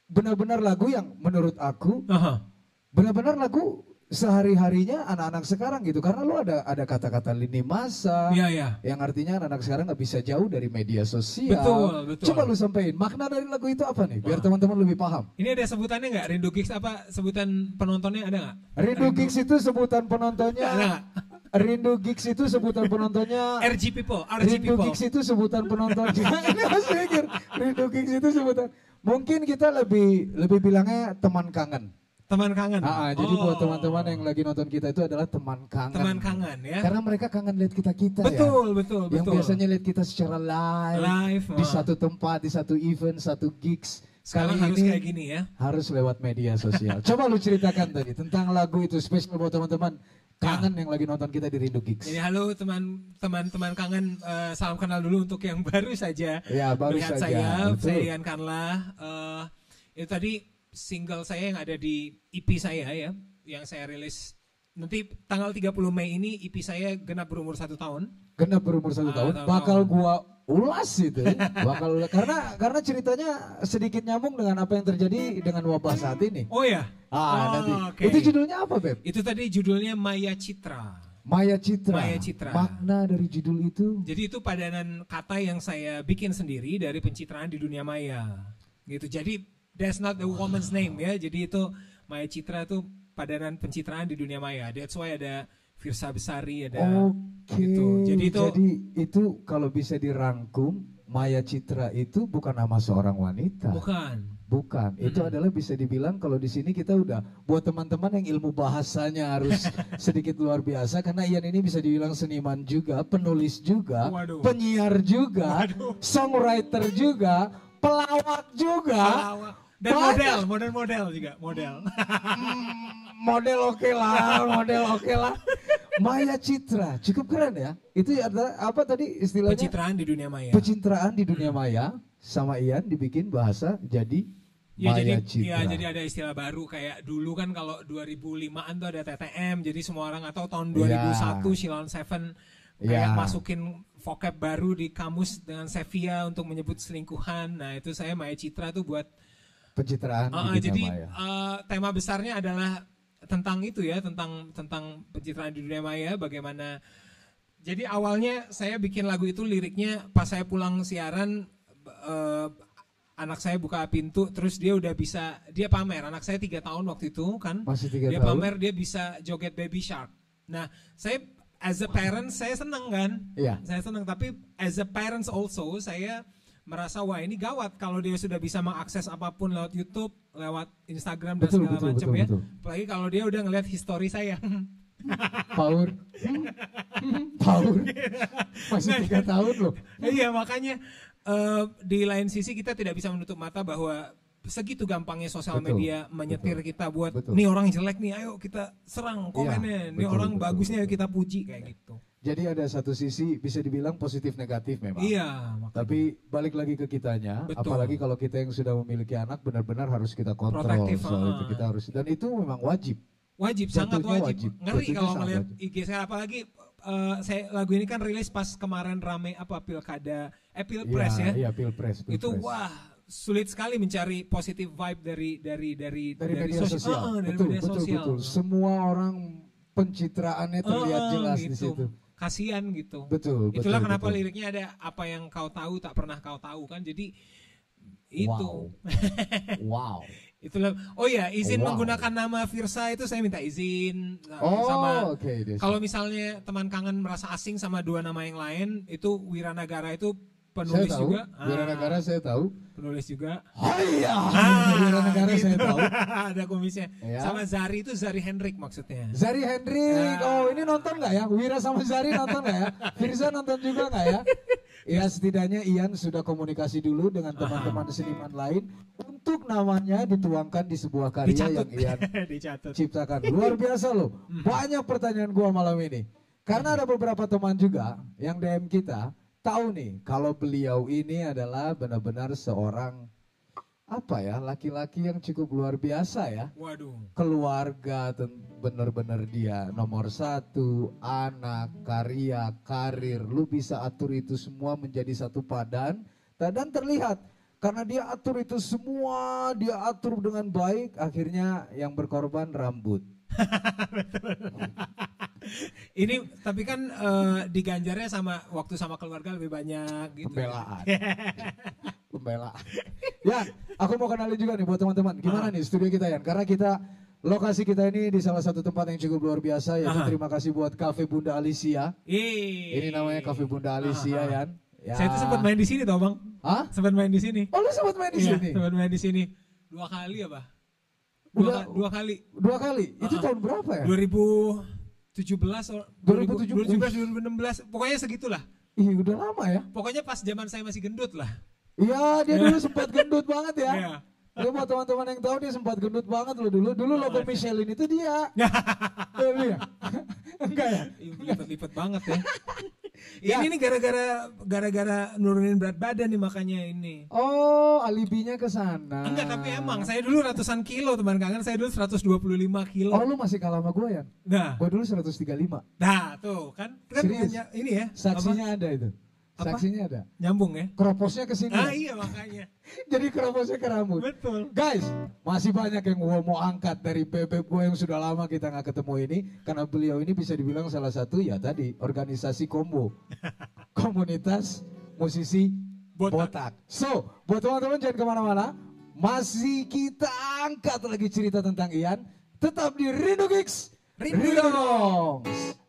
benar-benar lagu yang menurut aku aha. benar-benar lagu sehari-harinya anak-anak sekarang gitu. Karena lu ada ada kata-kata lini masa. Iya, iya. Yang artinya anak-anak sekarang nggak bisa jauh dari media sosial. Betul, betul. Coba lu sampein makna dari lagu itu apa nih? Biar teman-teman lebih paham. ini ada sebutannya nggak Rindu Gigs apa sebutan penontonnya ada nggak Rindu Gigs itu sebutan penontonnya. Rindu Gigs itu sebutan penontonnya. RG People RG Rindu People Gigs itu sebutan penontonnya. Ini masih mikir. Rindu Gigs itu sebutan. Mungkin kita lebih lebih bilangnya teman kangen. Teman kangen Ah, ah, jadi Oh, buat teman-teman yang lagi nonton kita itu adalah teman kangen. teman kangen ya Karena mereka kangen lihat kita kita betul ya. betul Yang betul biasanya lihat kita secara live, Live, di ah. satu tempat, di satu event, satu gigs. sekarang Kali harus ini kayak gini ya harus lewat media sosial. Coba lu ceritakan tadi tentang lagu itu spesial buat teman-teman kangen yang lagi nonton kita di Rindu Gigs. Jadi halo teman-teman teman kangen eh, salam kenal dulu untuk yang baru saja Ya, baru melihat saja, saya betul. saya Ian Kanla Eh, itu tadi single saya yang ada di EP saya ya yang saya rilis nanti tanggal 30 Mei ini EP saya genap berumur satu tahun Genap berumur satu Ah, tahun, tahun. bakal gua ulas itu, bakal ulas. karena karena ceritanya sedikit nyambung dengan apa yang terjadi dengan wabah saat ini. oh ya Ah, Oh, nanti. oke. Itu judulnya apa, Beb? itu tadi judulnya Maya Citra Maya Citra. Maya Citra. Makna dari judul itu Jadi itu padanan kata yang saya bikin sendiri dari pencitraan di dunia maya. Gitu. Jadi that's not a woman's name ya. Jadi itu Maya Citra itu padanan pencitraan di dunia maya. That's why ada Firsa Besari ada Oke. gitu. Jadi itu Jadi itu kalau bisa dirangkum, Maya Citra itu bukan nama seorang wanita. bukan. Bukan, itu adalah bisa dibilang kalau di sini kita udah buat teman-teman yang ilmu bahasanya harus sedikit luar biasa karena Ian ini bisa dibilang seniman juga, penulis juga, Waduh. penyiar juga, songwriter juga, pelawak juga, Pelawak. Dan Banyak. model, model model juga, model. model oke lah, model oke lah. Maya Citra, cukup keren ya. Itu adalah apa tadi istilahnya? Pencitraan di dunia maya. Pencitraan di dunia maya sama Ian dibikin bahasa jadi Ya Maya jadi Citra. ya jadi ada istilah baru kayak dulu kan kalau 2005-an tuh ada TTM jadi semua orang atau tahun 2001 Ya. Shilon Seven kayak Ya. masukin vocab baru di kamus dengan Sevilla untuk menyebut selingkuhan. Nah, itu saya Maya Citra tuh buat pencitraan Uh, di dunia jadi maya. uh, tema besarnya adalah tentang itu ya, tentang tentang pencitraan di dunia maya, bagaimana. Jadi awalnya saya bikin lagu itu liriknya pas saya pulang siaran, uh, anak saya buka pintu terus dia udah bisa dia pamer anak saya tiga tahun waktu itu kan Masih tiga dia tahun. pamer dia bisa joget baby shark nah saya as a parent saya senang kan Iya. saya senang tapi as a parents also saya merasa wah ini gawat kalau dia sudah bisa mengakses apa pun lewat YouTube lewat Instagram dan Betul, segala betul, macam betul, ya betul. apalagi kalau dia udah ngeliat history saya Paur. Paur. Masih tiga tahun loh. iya makanya eh, di lain sisi kita tidak bisa menutup mata bahwa segitu gampangnya sosial Betul, media menyetir betul, kita buat betul. nih orang jelek nih ayo kita serang komennya nih betul, orang betul, bagusnya ayo betul. kita puji kayak gitu Jadi ada satu sisi bisa dibilang positif negatif memang. iya makanya. Tapi balik lagi ke kitanya, Betul. apalagi kalau kita yang sudah memiliki anak benar-benar harus kita kontrol Protektif, soal ah. itu kita harus dan itu memang wajib. wajib sangat Tentunya wajib, wajib. ngeri Tentunya kalau sangat wajib. IG saya apalagi eh, saya lagu ini kan rilis pas kemarin rame apa pilkada eh pilpres ya Iya, pilpres, pilpres. itu wah sulit sekali mencari positive vibe dari dari dari dari, media sosi- sosial. Ah, dari betul, media betul, sosial. betul. Semua orang pencitraannya terlihat Ah, jelas di gitu. situ. Kasian gitu. Betul, Itulah betul, kenapa betul. liriknya ada apa yang kau tahu tak pernah kau tahu kan. Jadi itu. Wow. wow. Itulah. Oh ya, izin Wow. menggunakan nama Virsa itu saya minta izin uh, Oh, sama. Des. kalau misalnya teman kangen merasa asing sama dua nama yang lain, itu Wiranagara itu saya penulis tahu, juga. Ah, saya tahu. penulis juga. Haiya, Ah, Wiranagara gitu. saya tahu. ada kumisnya. Ya. Sama Zari itu Zari Hendrik maksudnya. Zari Hendrik, Ya. oh ini nonton nggak ya? Wira sama Zari nonton nggak ya? Firza nonton juga nggak ya? Ya setidaknya Ian sudah komunikasi dulu dengan teman-teman seniman lain untuk namanya dituangkan di sebuah karya Dicatat. yang Ian Dicatat. ciptakan. Luar biasa loh. Hmm. Banyak pertanyaan gua malam ini. Karena ada beberapa teman juga yang DM kita tahu nih kalau beliau ini adalah benar-benar seorang apa ya laki-laki yang cukup luar biasa ya. Waduh. keluarga bener-bener dia nomor satu anak karya karir. Lu bisa atur itu semua menjadi satu padan. Dan terlihat karena dia atur itu semua dia atur dengan baik akhirnya yang berkorban rambut ini tapi kan uh, diganjarnya sama waktu sama keluarga lebih banyak gitu. Pembelaan. Pembelaan. ya, aku mau kenalin juga nih buat teman-teman. Gimana ah. nih studio kita ya? Karena kita Lokasi kita ini di salah satu tempat yang cukup luar biasa ya terima kasih buat Cafe Bunda Alicia. Ii. Ini namanya Cafe Bunda Alicia Aha. Yan. Ya. Saya tuh sempat main di sini tau bang. Hah? Sempat main di sini. Oh lu sempat main di iya, sini? Sempat main di sini. Dua kali ya? Dua, dua kali. Dua kali? Itu uh -huh. tahun berapa ya? 2000 17 2017 2016 pokoknya segitulah. ih udah lama ya. Pokoknya pas zaman saya masih gendut lah. Iya dia iya. dulu sempat gendut banget ya. Yeah. Dia buat teman-teman yang tahu dia sempat gendut banget loh dulu. Dulu logo Michelin itu dia. Oh, iya. Enggak ya? Ih, Lipet-lipet banget ya. Ya. Ini nih gara-gara gara-gara nurunin berat badan nih makanya ini. Oh alibinya ke sana. Enggak tapi emang saya dulu ratusan kilo teman kangen saya dulu 125 kilo. Oh lu masih kalah sama gue ya? Nah, Gue dulu 135. nah tuh kan kan Serius? hanya- ini ya Saksinya ada itu. Apa? Saksinya ada. nyambung ya. Keroposnya ke sini. Ah iya makanya. Jadi keroposnya ke rambut. Betul. Guys, masih banyak yang gua mau angkat dari bebek gue yang sudah lama kita nggak ketemu ini karena beliau ini bisa dibilang salah satu ya tadi organisasi kombo komunitas musisi Botak. botak. So, buat teman-teman jangan ke mana-mana, masih kita angkat lagi cerita tentang Ian. Tetap di Rindu Gigs, Rindu Dongs.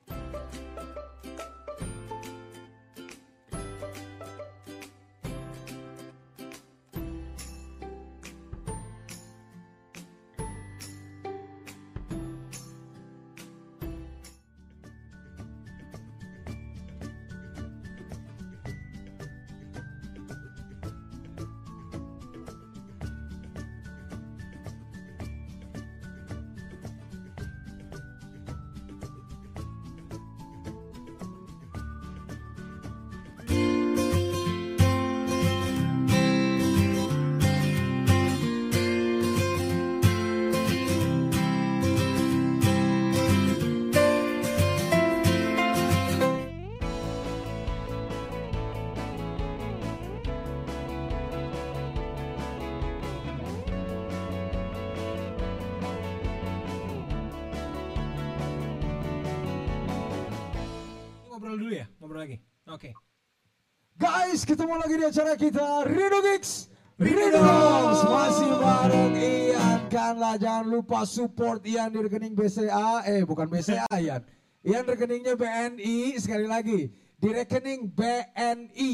Ketemu lagi di acara kita Rindu Gigs, Rinus masih bareng Ian Kanlah jangan lupa support Ian di rekening BCA eh bukan BCA Ian. Ian rekeningnya BNI sekali lagi di rekening BNI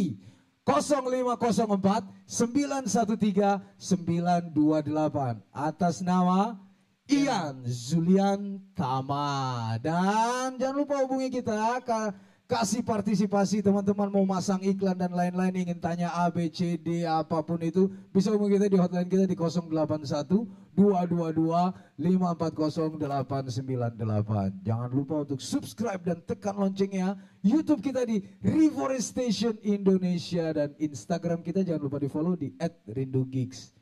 0504 913 928 atas nama Ian Zulian Tama dan jangan lupa hubungi kita ka- kasih partisipasi teman-teman mau masang iklan dan lain-lain ingin tanya A B C D apa pun itu bisa hubungi kita di hotline kita di 081 222 540 898 jangan lupa untuk subscribe dan tekan loncengnya YouTube kita di Reforestation Indonesia dan Instagram kita jangan lupa di follow di @rindugigs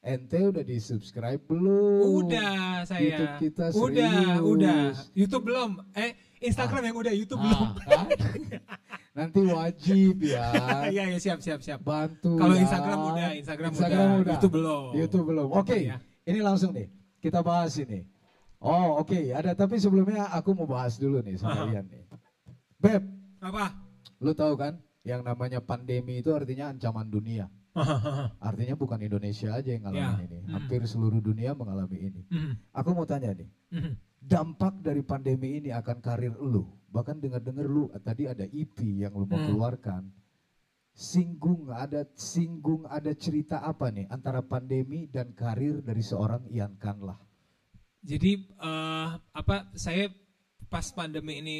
Ente udah di subscribe belum? Udah saya. YouTube kita udah, udah. YouTube belum. Eh, Instagram yang udah, YouTube belum. Ah? Nanti wajib ya. Iya, ya siap, siap, siap. Bantu. Kalau ya. Instagram udah, Instagram, Instagram udah. udah. YouTube belum. YouTube belum. Oke, Ya. ini langsung nih kita bahas ini. Oh oke, ada tapi sebelumnya aku mau bahas dulu nih sama Aha. Ian nih. Beb, Apa? lu tahu kan yang namanya pandemi itu artinya ancaman dunia. Artinya bukan Indonesia aja yang ngalamin Ya. ini, Hmm. hampir seluruh dunia mengalami ini. Mhm, Aku mau tanya nih, mhm. Dampak dari pandemi ini akan karir lu. Bahkan dengar-dengar lu tadi ada EP yang lu mau Hmm. keluarkan. Singgung ada singgung ada cerita apa nih antara pandemi dan karir dari seorang Ian Kanlah. Jadi eh, apa saya pas pandemi ini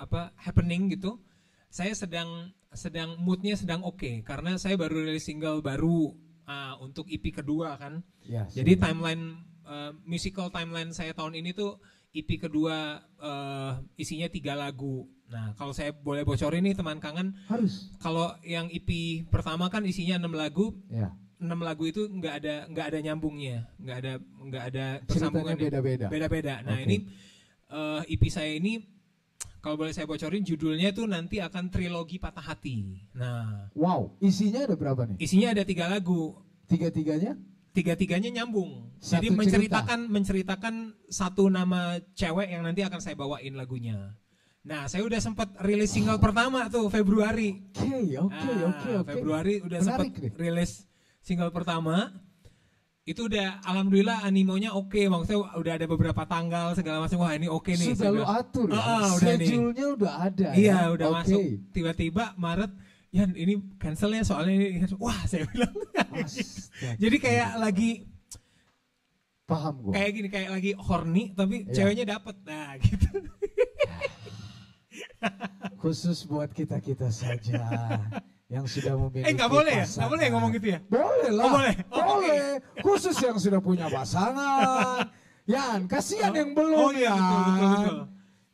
apa happening gitu, saya sedang sedang moodnya sedang oke karena saya baru rilis single baru ah, untuk EP kedua kan. Ya, Jadi timeline eh, musical timeline saya tahun ini tuh EP kedua eh, isinya tiga lagu. Nah kalau saya boleh bocorin nih teman kangen, harus kalau yang EP pertama kan isinya enam lagu, ya enam lagu itu nggak ada nggak ada nyambungnya, nggak ada nggak ada ceritanya persambungannya beda-beda. beda-beda. Nah Oke. ini eh, EP saya ini kalau boleh saya bocorin judulnya tuh nanti akan trilogi patah hati. Nah Wow, isinya ada berapa nih? isinya ada tiga lagu, Tiga-tiganya? Tiga-tiganya nyambung. Satu Jadi cerita. menceritakan menceritakan satu nama cewek yang nanti akan saya bawain lagunya. Nah saya udah sempat rilis single pertama tuh Februari. Oke, oke, Ah, oke, oke. Februari udah sempat rilis single pertama. Itu udah alhamdulillah animonya oke, maksudnya udah ada beberapa tanggal segala macam. Wah, ini oke nih. Sudah lu atur ya? Ah, udah nih. Udah ada Iya, ya? udah Oke. masuk. Tiba-tiba Maret, ya ini cancel ya soalnya ini. Wah, saya bilang. Jadi kayak lagi Paham gua. kayak gini kayak lagi horny tapi Iya. ceweknya dapet. Nah, gitu. Khusus buat kita-kita saja yang sudah memiliki Eh, nggak boleh ya? pasangan. Nggak boleh ngomong gitu ya? Boleh lah. Oh, boleh. Oh, boleh. Khusus yang sudah punya pasangan. Yan, kasihan Oh, yang belum oh iya, Yan. betul, betul, betul.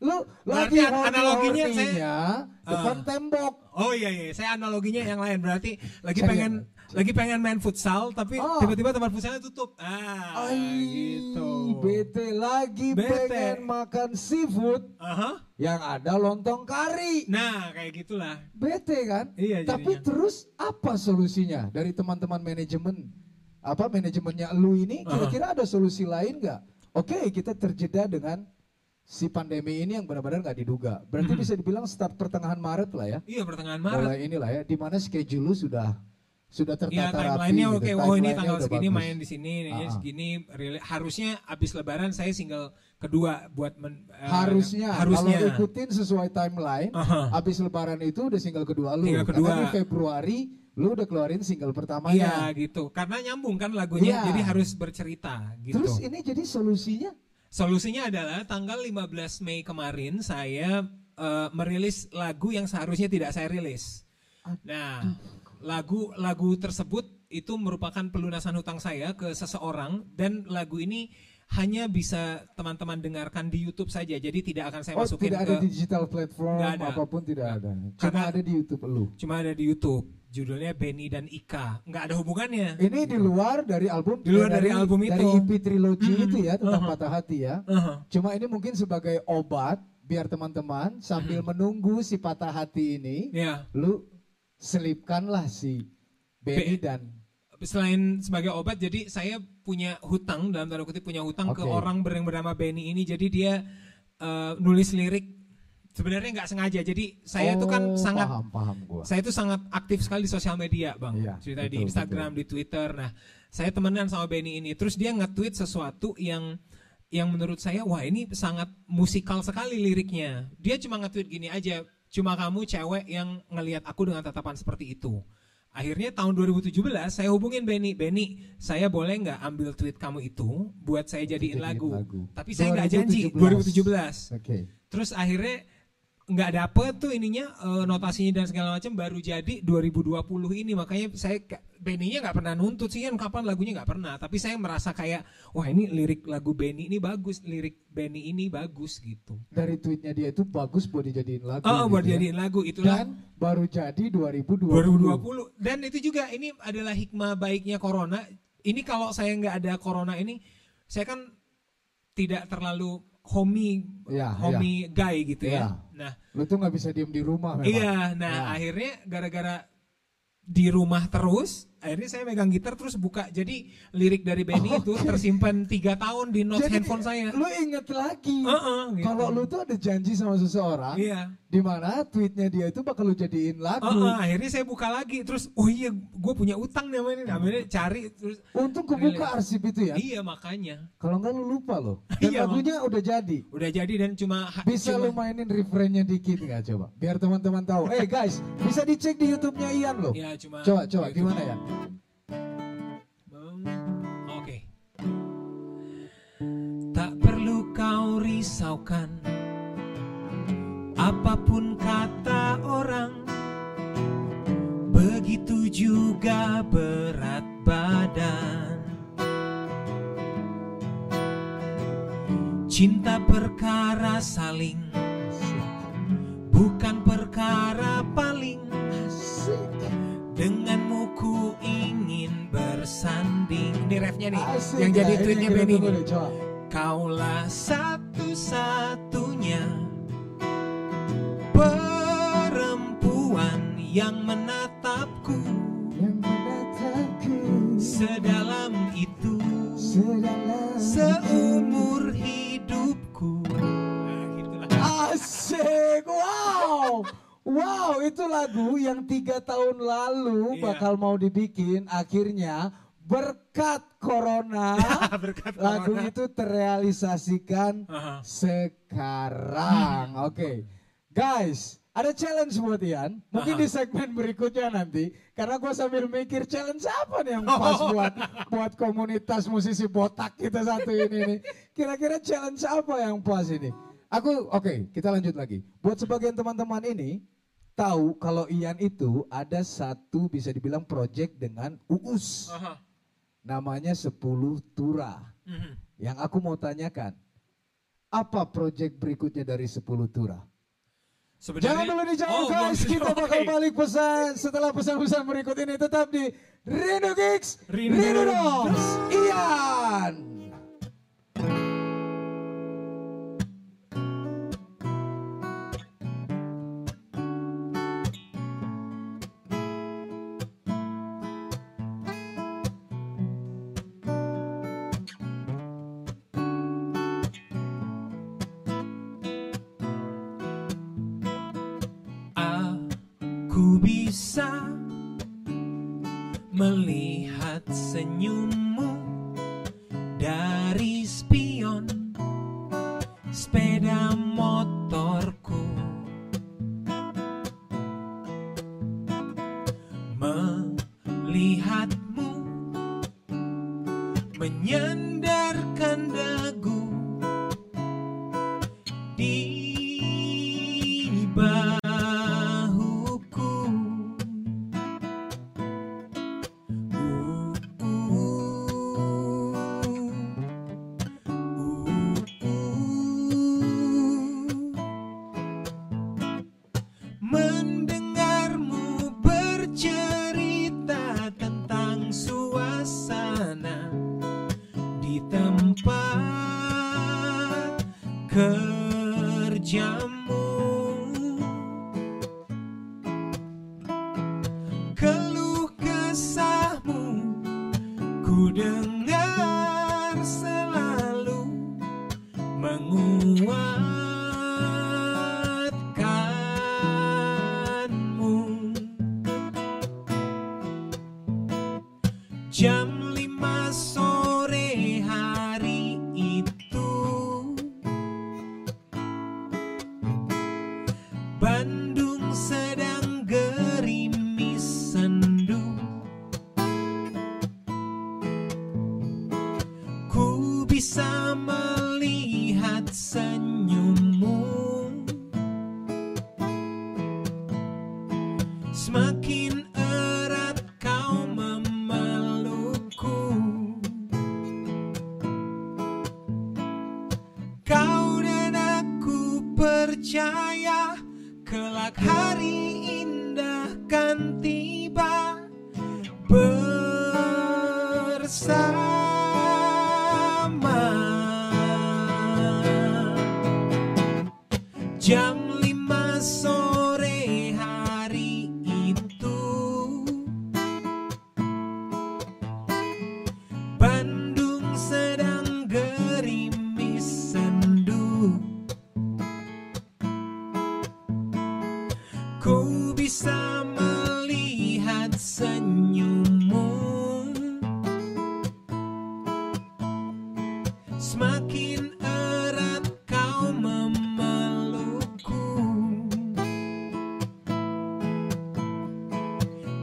Lu Berarti lagi an- analoginya saya- depan Ah. tembok. Oh iya iya, saya analoginya yang lain berarti lagi pengen lagi pengen main futsal tapi Oh. tiba-tiba tempat futsalnya tutup. Ah, Ay, gitu. Bete lagi Bete. pengen makan seafood Aha. yang ada lontong kari. Nah, kayak gitulah. Bete kan? Iya, Tapi jadinya. terus apa solusinya dari teman-teman manajemen? Apa manajemennya lu ini kira-kira ada solusi lain nggak? Oke, kita terjeda dengan si pandemi ini yang benar-benar nggak diduga. Berarti Mhm. bisa dibilang start pertengahan Maret lah ya. Iya pertengahan Maret. Mulai inilah ya, di mana schedule lu sudah sudah Iya tertata rapi. timelinenya gitu. oke. Oh ini tanggal segini bagus. main di sini, ini Ah, ah. segini. Harusnya abis Lebaran saya single kedua buat men, eh, harusnya, harusnya. kalau ikutin sesuai timeline, Aha. habis lebaran itu udah single kedua lu. Single Karena kedua. di Februari lu udah keluarin single pertamanya. Iya gitu. Karena nyambung kan lagunya, Iya. jadi harus bercerita gitu. Terus ini jadi solusinya Solusinya adalah tanggal 15 Mei kemarin saya eh, merilis lagu yang seharusnya tidak saya rilis. Nah, lagu lagu tersebut itu merupakan pelunasan hutang saya ke seseorang dan lagu ini hanya bisa teman-teman dengarkan di YouTube saja. Jadi tidak akan saya oh masukin tidak ke ada di digital platform ada. apa pun tidak ada. Cuma Karena- ada di YouTube lu. cuma ada di YouTube. Judulnya Benny dan Ika. Nggak ada hubungannya. Ini di luar dari album Di luar dari album dari itu. EP trilogi Mhm. itu ya tentang Uh-huh. patah hati ya. Uh-huh. Cuma ini mungkin sebagai obat biar teman-teman sambil menunggu si patah hati ini Ya. lu selipkanlah si Benny Be- dan selain sebagai obat jadi saya punya hutang dalam tanda kutip punya hutang ke Oke. orang yang bernama Benny ini jadi dia eh, nulis lirik Sebenarnya nggak sengaja. Jadi saya itu kan Oh, sangat paham paham gua. saya itu sangat aktif sekali di sosial media, Bang. Iya, Cerita di betul, Instagram, di Twitter. Nah, saya temenan sama Benny ini. Terus dia nge-tweet sesuatu yang yang menurut saya wah ini sangat musikal sekali liriknya. Dia cuma nge-tweet gini aja, cuma kamu cewek yang ngelihat aku dengan tatapan seperti itu. Akhirnya tahun 2017 saya hubungin Benny, Benny, saya boleh nggak ambil tweet kamu itu buat saya jadiin Jadiin lagu. lagu. Tapi saya nggak janji 2017. 2017. Oke. Terus akhirnya nggak dapet tuh ininya eh, notasinya dan segala macam baru jadi 2020 ini makanya saya Benny-nya nggak pernah nuntut sih kan kapan lagunya nggak pernah tapi saya merasa kayak wah ini lirik lagu Benny ini bagus lirik Benny ini bagus gitu Dari tweetnya dia itu bagus buat dijadiin lagu. oh buat gitu ya. jadiin lagu itulah Dan baru jadi 2020. 2020 dan itu juga ini adalah hikmah baiknya corona ini kalau saya nggak ada corona ini saya kan tidak terlalu homey Ya, homey guy gitu ya Ya. nah Lu tuh nggak bisa diem di rumah memang. Iya, nah Ya. akhirnya gara-gara di rumah terus, akhirnya saya megang gitar terus buka. Jadi lirik dari Benny itu Oke. tersimpan tiga tahun di notes Jadi, handphone saya. Lu inget lagi. Heeh, gitu. Kalau lu tuh ada janji sama seseorang, Iya. di mana tweetnya dia itu bakal lu jadiin lagu. Heeh, akhirnya saya buka lagi terus, oh iya, gue punya utang nih sama ini. Akhirnya cari terus. Untung kebuka arsip itu ya. Iya makanya, Kalau nggak lu lupa loh. Dan Iya, lagunya udah jadi. udah jadi dan cuma Bisa cuma, lu mainin refrainnya dikit nggak coba? Biar teman-teman tahu. Eh guys, bisa dicek di YouTube-nya Ian loh. Ya cuma. Coba, coba gimana ya? Oke. Tak perlu kau risaukan apa pun kata orang. Begitu juga berat badan. Cinta perkara saling, bukan perkara bersanding. Ini refnya nih Asik Yang ya. jadi Ini tweetnya Benny nih. Kaulah satu-satunya Perempuan yang menatapku. Yang menatapku. Sedalam itu sedalam Seumur hidupku. Nah gitulah Asik, wow, wow itu lagu yang tiga tahun lalu Iya. bakal mau dibikin, akhirnya berkat corona, Berkat lagu corona. itu terrealisasikan Aha. sekarang. Oke, guys, ada challenge buat Ian. Mungkin Aha. di segmen berikutnya nanti, karena gue sambil mikir challenge apa nih yang pas Oh. buat buat komunitas musisi botak kita satu ini nih. Kira-kira challenge apa yang pas ini? Aku oke, kita lanjut lagi. Buat sebagian teman-teman ini tahu kalau Ian itu ada satu bisa dibilang project dengan Uus. Aha. Namanya 10 Tura. Mhm. Yang aku mau tanyakan, apa project berikutnya dari 10 Tura? Sebenarnya- Jangan dulu dijawab Oh, guys, kita bakal Oke. balik pesan setelah pesan-pesan berikut ini tetap di Rindu Gigs, Rindu Rindu. Dogs, Ian. Aku bisa melihat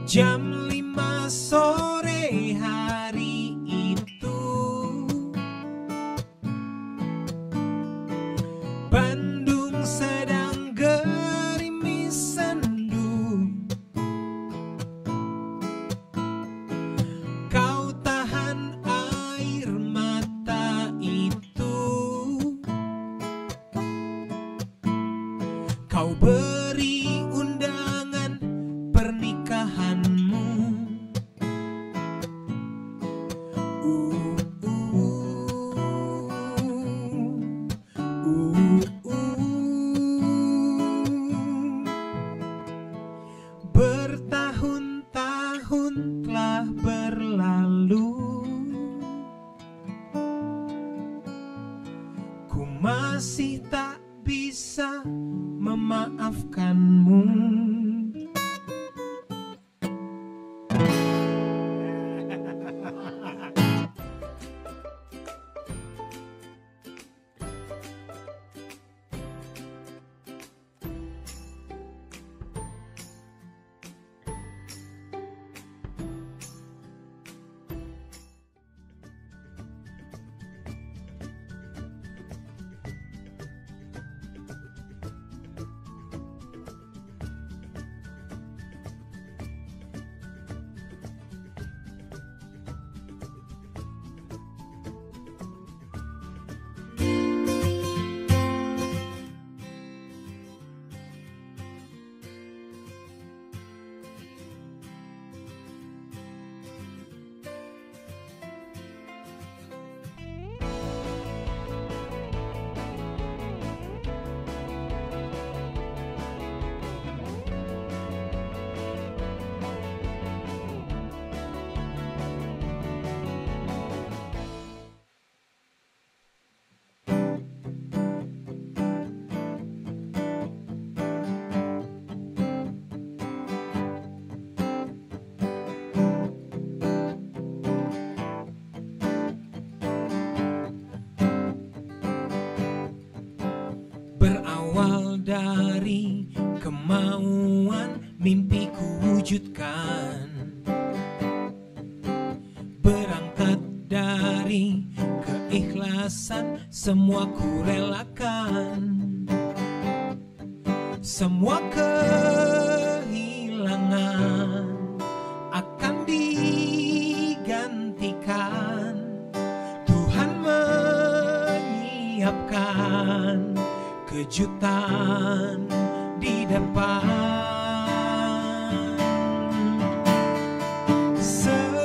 jam Dari kemauan mimpiku wujudkan. Berangkat dari keikhlasan semua ku relakan. Semua kehilangan. kejutan di depan. Senyumlah.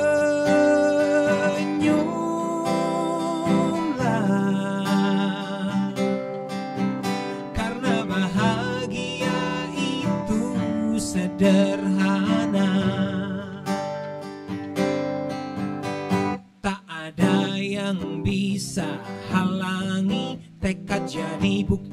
Karena bahagia itu sederhana. Tak ada yang bisa halangi tekad jadi bukti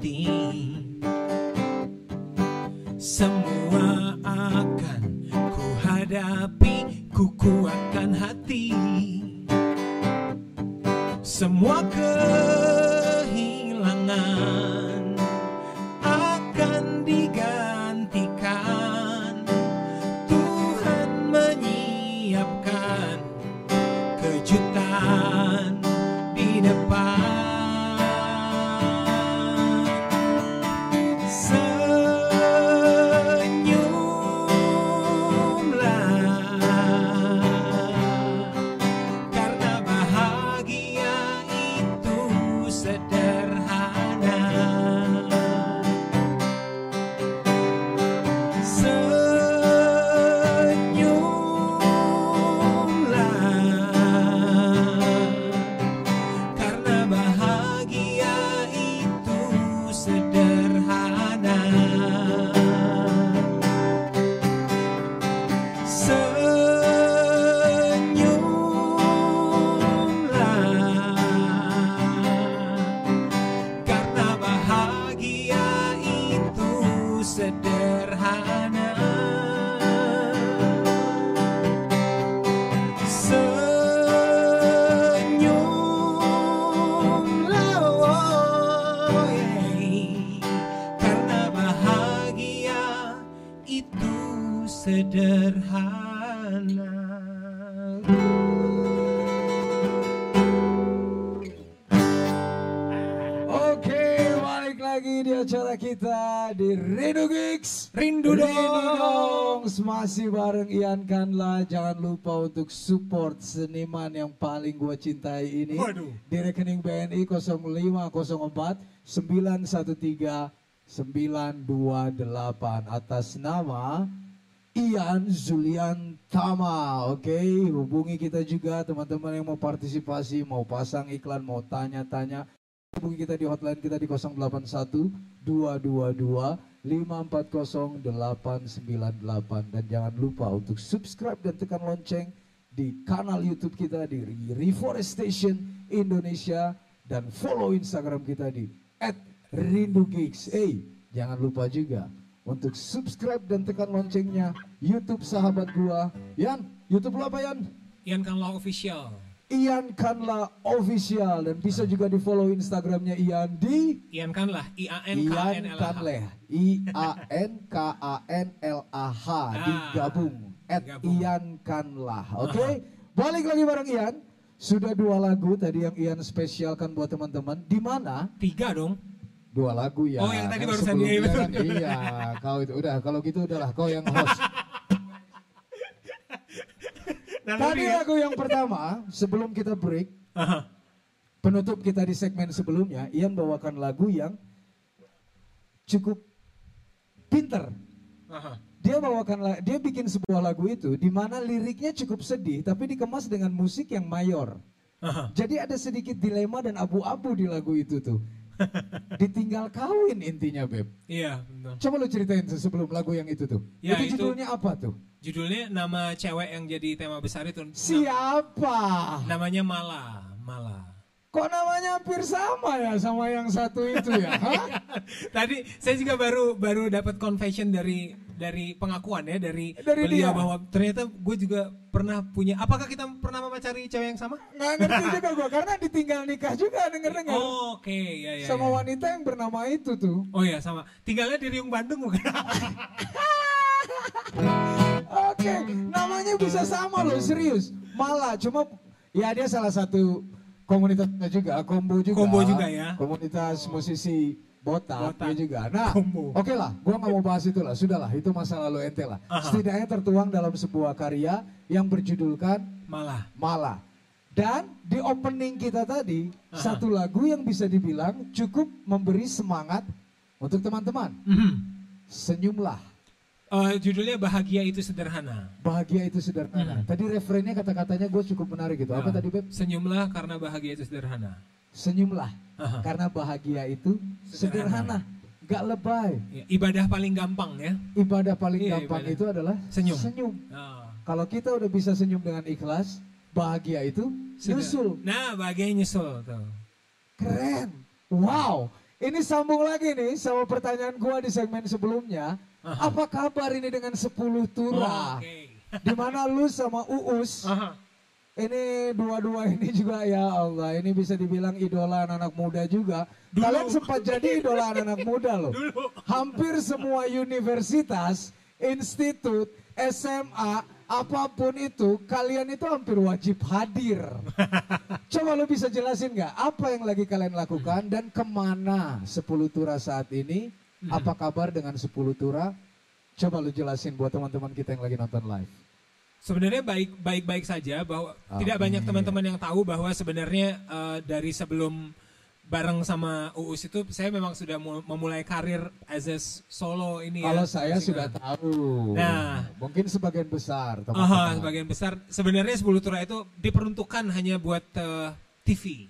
Masih bareng Ian Kanla. Jangan lupa untuk support seniman yang paling gua cintai ini. Waduh. Di rekening BNI 0504 913 928 atas nama Ian Zulian Tama, oke hubungi kita juga teman-teman yang mau partisipasi, mau pasang iklan, mau tanya-tanya hubungi kita di hotline kita di 081 222 540 898 dan jangan lupa untuk subscribe dan tekan lonceng di kanal YouTube kita di Reforestation Indonesia dan follow Instagram kita di @rindugigs. Eh, jangan lupa juga untuk subscribe dan tekan loncengnya YouTube sahabat gua. Yan, YouTube lo apa Yan? Ian Kanla Official. Ian Kanla Official. Dan bisa juga di follow Instagramnya Ian di Ian Kanlah, I A N K Ian N L A H. I A N K A N L A H. Digabung. At. Ian Kanlah. Oke balik lagi bareng Ian. Sudah dua lagu tadi yang Ian spesialkan buat teman-teman. Di mana? Tiga dong. dua lagu ya Oh, yang tadi barusan, iya, kan, iya kau itu. Udah kalau gitu udahlah. Kau yang host tadi lebih ya. lagu yang pertama sebelum kita break Aha. penutup kita di segmen sebelumnya, Ian bawakan lagu yang cukup pinter. Aha. Dia bawakan, dia bikin sebuah lagu itu di mana liriknya cukup sedih, tapi dikemas dengan musik yang mayor. Aha. Jadi ada sedikit dilema dan abu-abu di lagu itu tuh. Ditinggal kawin intinya, Beb. Iya, betul. Coba lu ceritain tuh sebelum lagu yang itu tuh. Ya, itu itu- judulnya apa tuh? Judulnya nama cewek yang jadi tema besar itu. Siapa? namanya Mala, Mala. Kok namanya hampir sama ya sama yang satu itu ya? Hah? Tadi saya juga baru baru dapat confession dari dari pengakuan ya dari, Dari beliau dia. bahwa ternyata gue juga pernah punya. Apakah kita pernah memacari cewek yang sama? Nggak ngerti juga gua karena ditinggal nikah juga denger-denger. Oh, Oke, ya ya. sama ya. wanita yang bernama itu tuh. Oh ya sama. Tinggalnya di Riung Bandung bukan? Oke, namanya bisa sama loh, serius. Malah cuma ya dia salah satu komunitasnya juga, kombo juga. Kombo juga ya. Komunitas musisi botak, Botak. dia juga. Nah, oke lah, gua nggak mau bahas itu lah, sudahlah, itu masa lalu ente lah. Aha. Setidaknya tertuang dalam sebuah karya yang berjudulkan Malah. Malah. Dan di opening kita tadi, Aha. satu lagu yang bisa dibilang cukup memberi semangat untuk teman-teman. Mhm. Senyumlah. Eh, judulnya bahagia itu sederhana. Bahagia itu sederhana. Tadi referennya kata-katanya gue cukup menarik gitu. Apa Hmm. Ya. tadi Beb? Senyumlah karena bahagia itu sederhana. Senyumlah. Aha. Karena bahagia itu sederhana. Gak lebay. Ya, ibadah paling gampang ya. Ibadah paling Iya, gampang ibadah. itu adalah Senyum. senyum. Oh. Kalau kita udah bisa senyum dengan ikhlas, bahagia itu nyusul. Nah, bahagianya nyusul tuh. Keren. Wow. Ini sambung lagi nih sama pertanyaan gua di segmen sebelumnya. Aha. Apa kabar ini dengan 10 turah? Oke. Di mana lu sama Uus, Aha. Ini dua-dua ini juga ya Allah, ini bisa dibilang idola anak muda juga. Dulu. Kalian sempat jadi idola anak muda loh. Dulu. Hampir semua universitas, institut, SMA, apa pun itu, kalian itu hampir wajib hadir. Coba lu bisa jelasin nggak apa yang lagi kalian lakukan dan ke mana 10 Tura saat ini? Apa kabar dengan 10 Tura? Coba lu jelasin buat teman-teman kita yang lagi nonton live. Sebenarnya baik baik baik saja bahwa Amin. tidak banyak teman-teman yang tahu bahwa sebenarnya eh, dari sebelum bareng sama Uus itu saya memang sudah mu- memulai karir as a solo ini Kalau ya. saya Musik- sudah tahu. Nah. mungkin sebagian besar teman-teman. sebagian besar sebenarnya 10 tura itu diperuntukkan hanya buat eh, TV.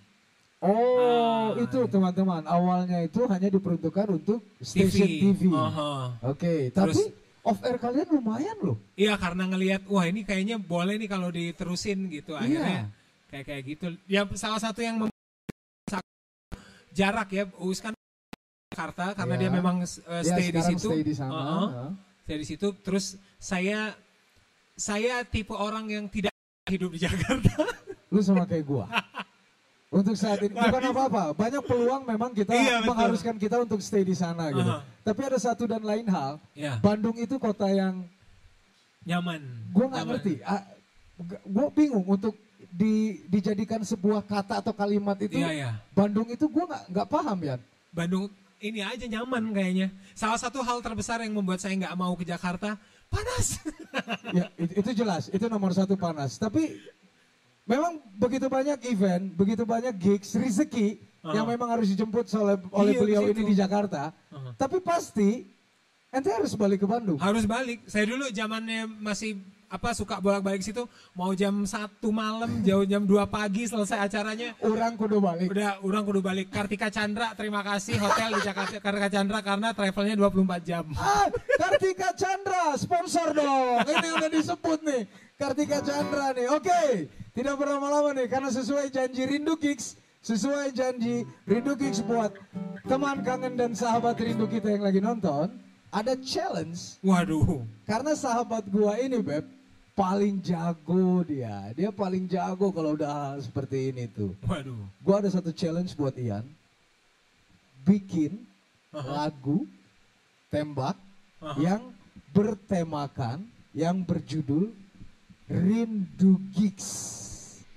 Oh, Ah. itu teman-teman. Awalnya itu hanya diperuntukkan untuk station TV. Aha. Oke, Terus- tapi off air kalian lumayan loh. Iya karena ngelihat wah ini kayaknya boleh nih kalau diterusin gitu akhirnya kayak kayak gitu. Ya salah satu yang jarak ya Uus kan Jakarta karena Iya. dia memang uh, Ya, stay di situ. stay di sana. Uh-uh. Hah? Stay di situ terus saya saya tipe orang yang tidak hidup di Jakarta. Lu sama kayak gua. Untuk saat ini bukan apa-apa, banyak peluang memang kita Iya, betul. mengharuskan kita untuk stay di sana gitu. Aha. Tapi ada satu dan lain hal, ya, Bandung itu kota yang nyaman. gua nggak ngerti. G- Gua bingung untuk di, dijadikan sebuah kata atau kalimat itu. Iya ya. Bandung itu gua nggak nggak paham ya. Bandung ini aja nyaman kayaknya. Salah satu hal terbesar yang membuat saya nggak mau ke Jakarta panas. ya itu, itu jelas, itu nomor satu panas. Tapi memang begitu banyak event, begitu banyak gigs, rezeki Aha. yang memang harus dijemput oleh oleh Iya, beliau ini di Jakarta. Aha. Tapi pasti ente harus balik ke Bandung. Harus balik. Saya dulu zamannya masih apa suka bolak-balik situ mau jam satu malam jauh jam 2 pagi selesai acaranya Orang kudu balik. udah orang kudu balik Kartika Chandra terima kasih hotel di Jakarta Kartika Chandra karena travelnya 24 jam Ah, Kartika Chandra, sponsor dong. Ini udah disebut nih. Kartika Chandra nih. Oke, tidak berlama-lama nih karena sesuai janji Rindu Gigs, sesuai janji Rindu Gigs buat teman kangen dan sahabat Rindu kita yang lagi nonton, ada challenge waduh karena sahabat gua ini Beb paling jago dia. Dia paling jago kalau udah seperti ini tuh. waduh Gua ada satu challenge buat Ian. Bikin lagu tembak Aha. yang bertemakan, yang berjudul Rindu Gigs.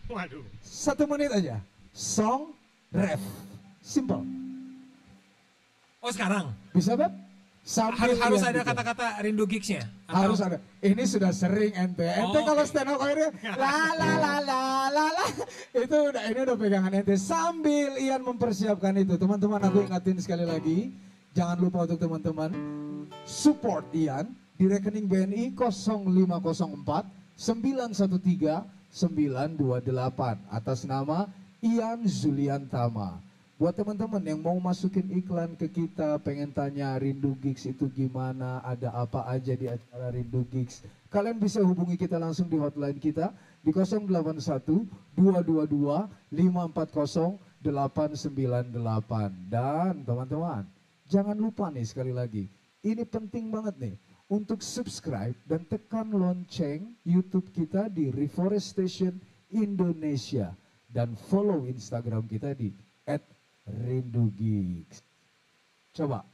waduh Satu menit aja. Song, ref. Simple. oh sekarang Bisa Beb? Sambil harus harus ada kata-kata rindu gigsnya Atau- Harus ada. Ini sudah sering ente. Ente Oh, kalau stand up akhirnya la la la la la la. Itu udah ini udah pegangan ente. Sambil Ian mempersiapkan itu, teman-teman aku ingatin sekali lagi, jangan lupa untuk teman-teman support Ian di rekening BNI 0504 913 928 atas nama Ian Zulian Tama. Buat teman-teman yang mau masukin iklan ke kita, pengen tanya Rindu Gigs itu gimana, ada apa aja di acara Rindu Gigs. Kalian bisa hubungi kita langsung di hotline kita di 081 222 540 898. Dan teman-teman, jangan lupa nih sekali lagi, ini penting banget nih untuk subscribe dan tekan lonceng YouTube kita di Reforestation Indonesia dan follow Instagram kita di @rindugigs. Coba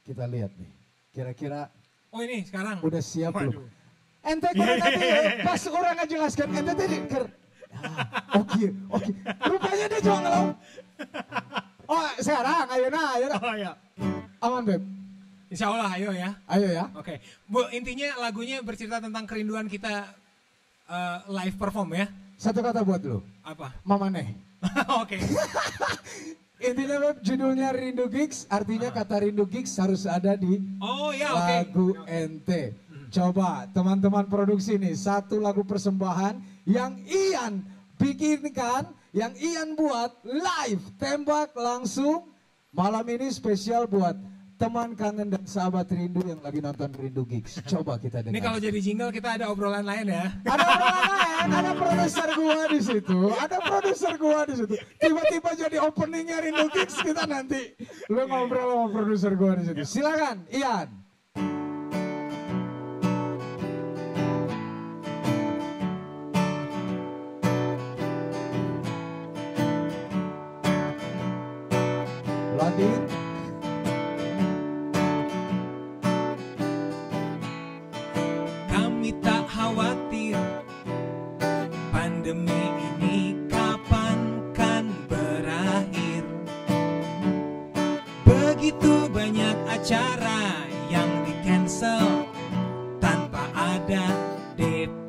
kita lihat nih, kira-kira oh ini sekarang udah siap belum? Ente kalau tadi pas orang ngejelaskan ente tadi ker. Ah, Oke, oke. Rupanya dia cuma ngelau. Oh, sekarang ayo nah, ayo nah. oh ya Aman, Beb. Insya Allah ayo ya Ayo ya. Oke, Bu intinya lagunya bercerita tentang kerinduan kita eh, live perform ya. Satu kata buat lu. Apa? Mama Neh. Oke. Intinya Beb, judulnya Rindu Gigs, artinya kata Rindu Gigs harus ada di Oh ya oke. lagu ente. Coba teman-teman produksi nih, satu lagu persembahan yang Ian bikinkan, yang Ian buat live, tembak langsung. Malam ini spesial buat teman kangen dan sahabat rindu yang lagi nonton Rindu Gigs. Coba kita dengar. Ini kalau jadi jingle kita ada obrolan lain ya. Ada orang lain, ada produser gua di situ, ada produser gua di situ. Tiba-tiba jadi openingnya Rindu Gigs kita nanti. Lu ngobrol sama produser gua di situ. Silakan, Ian. Ada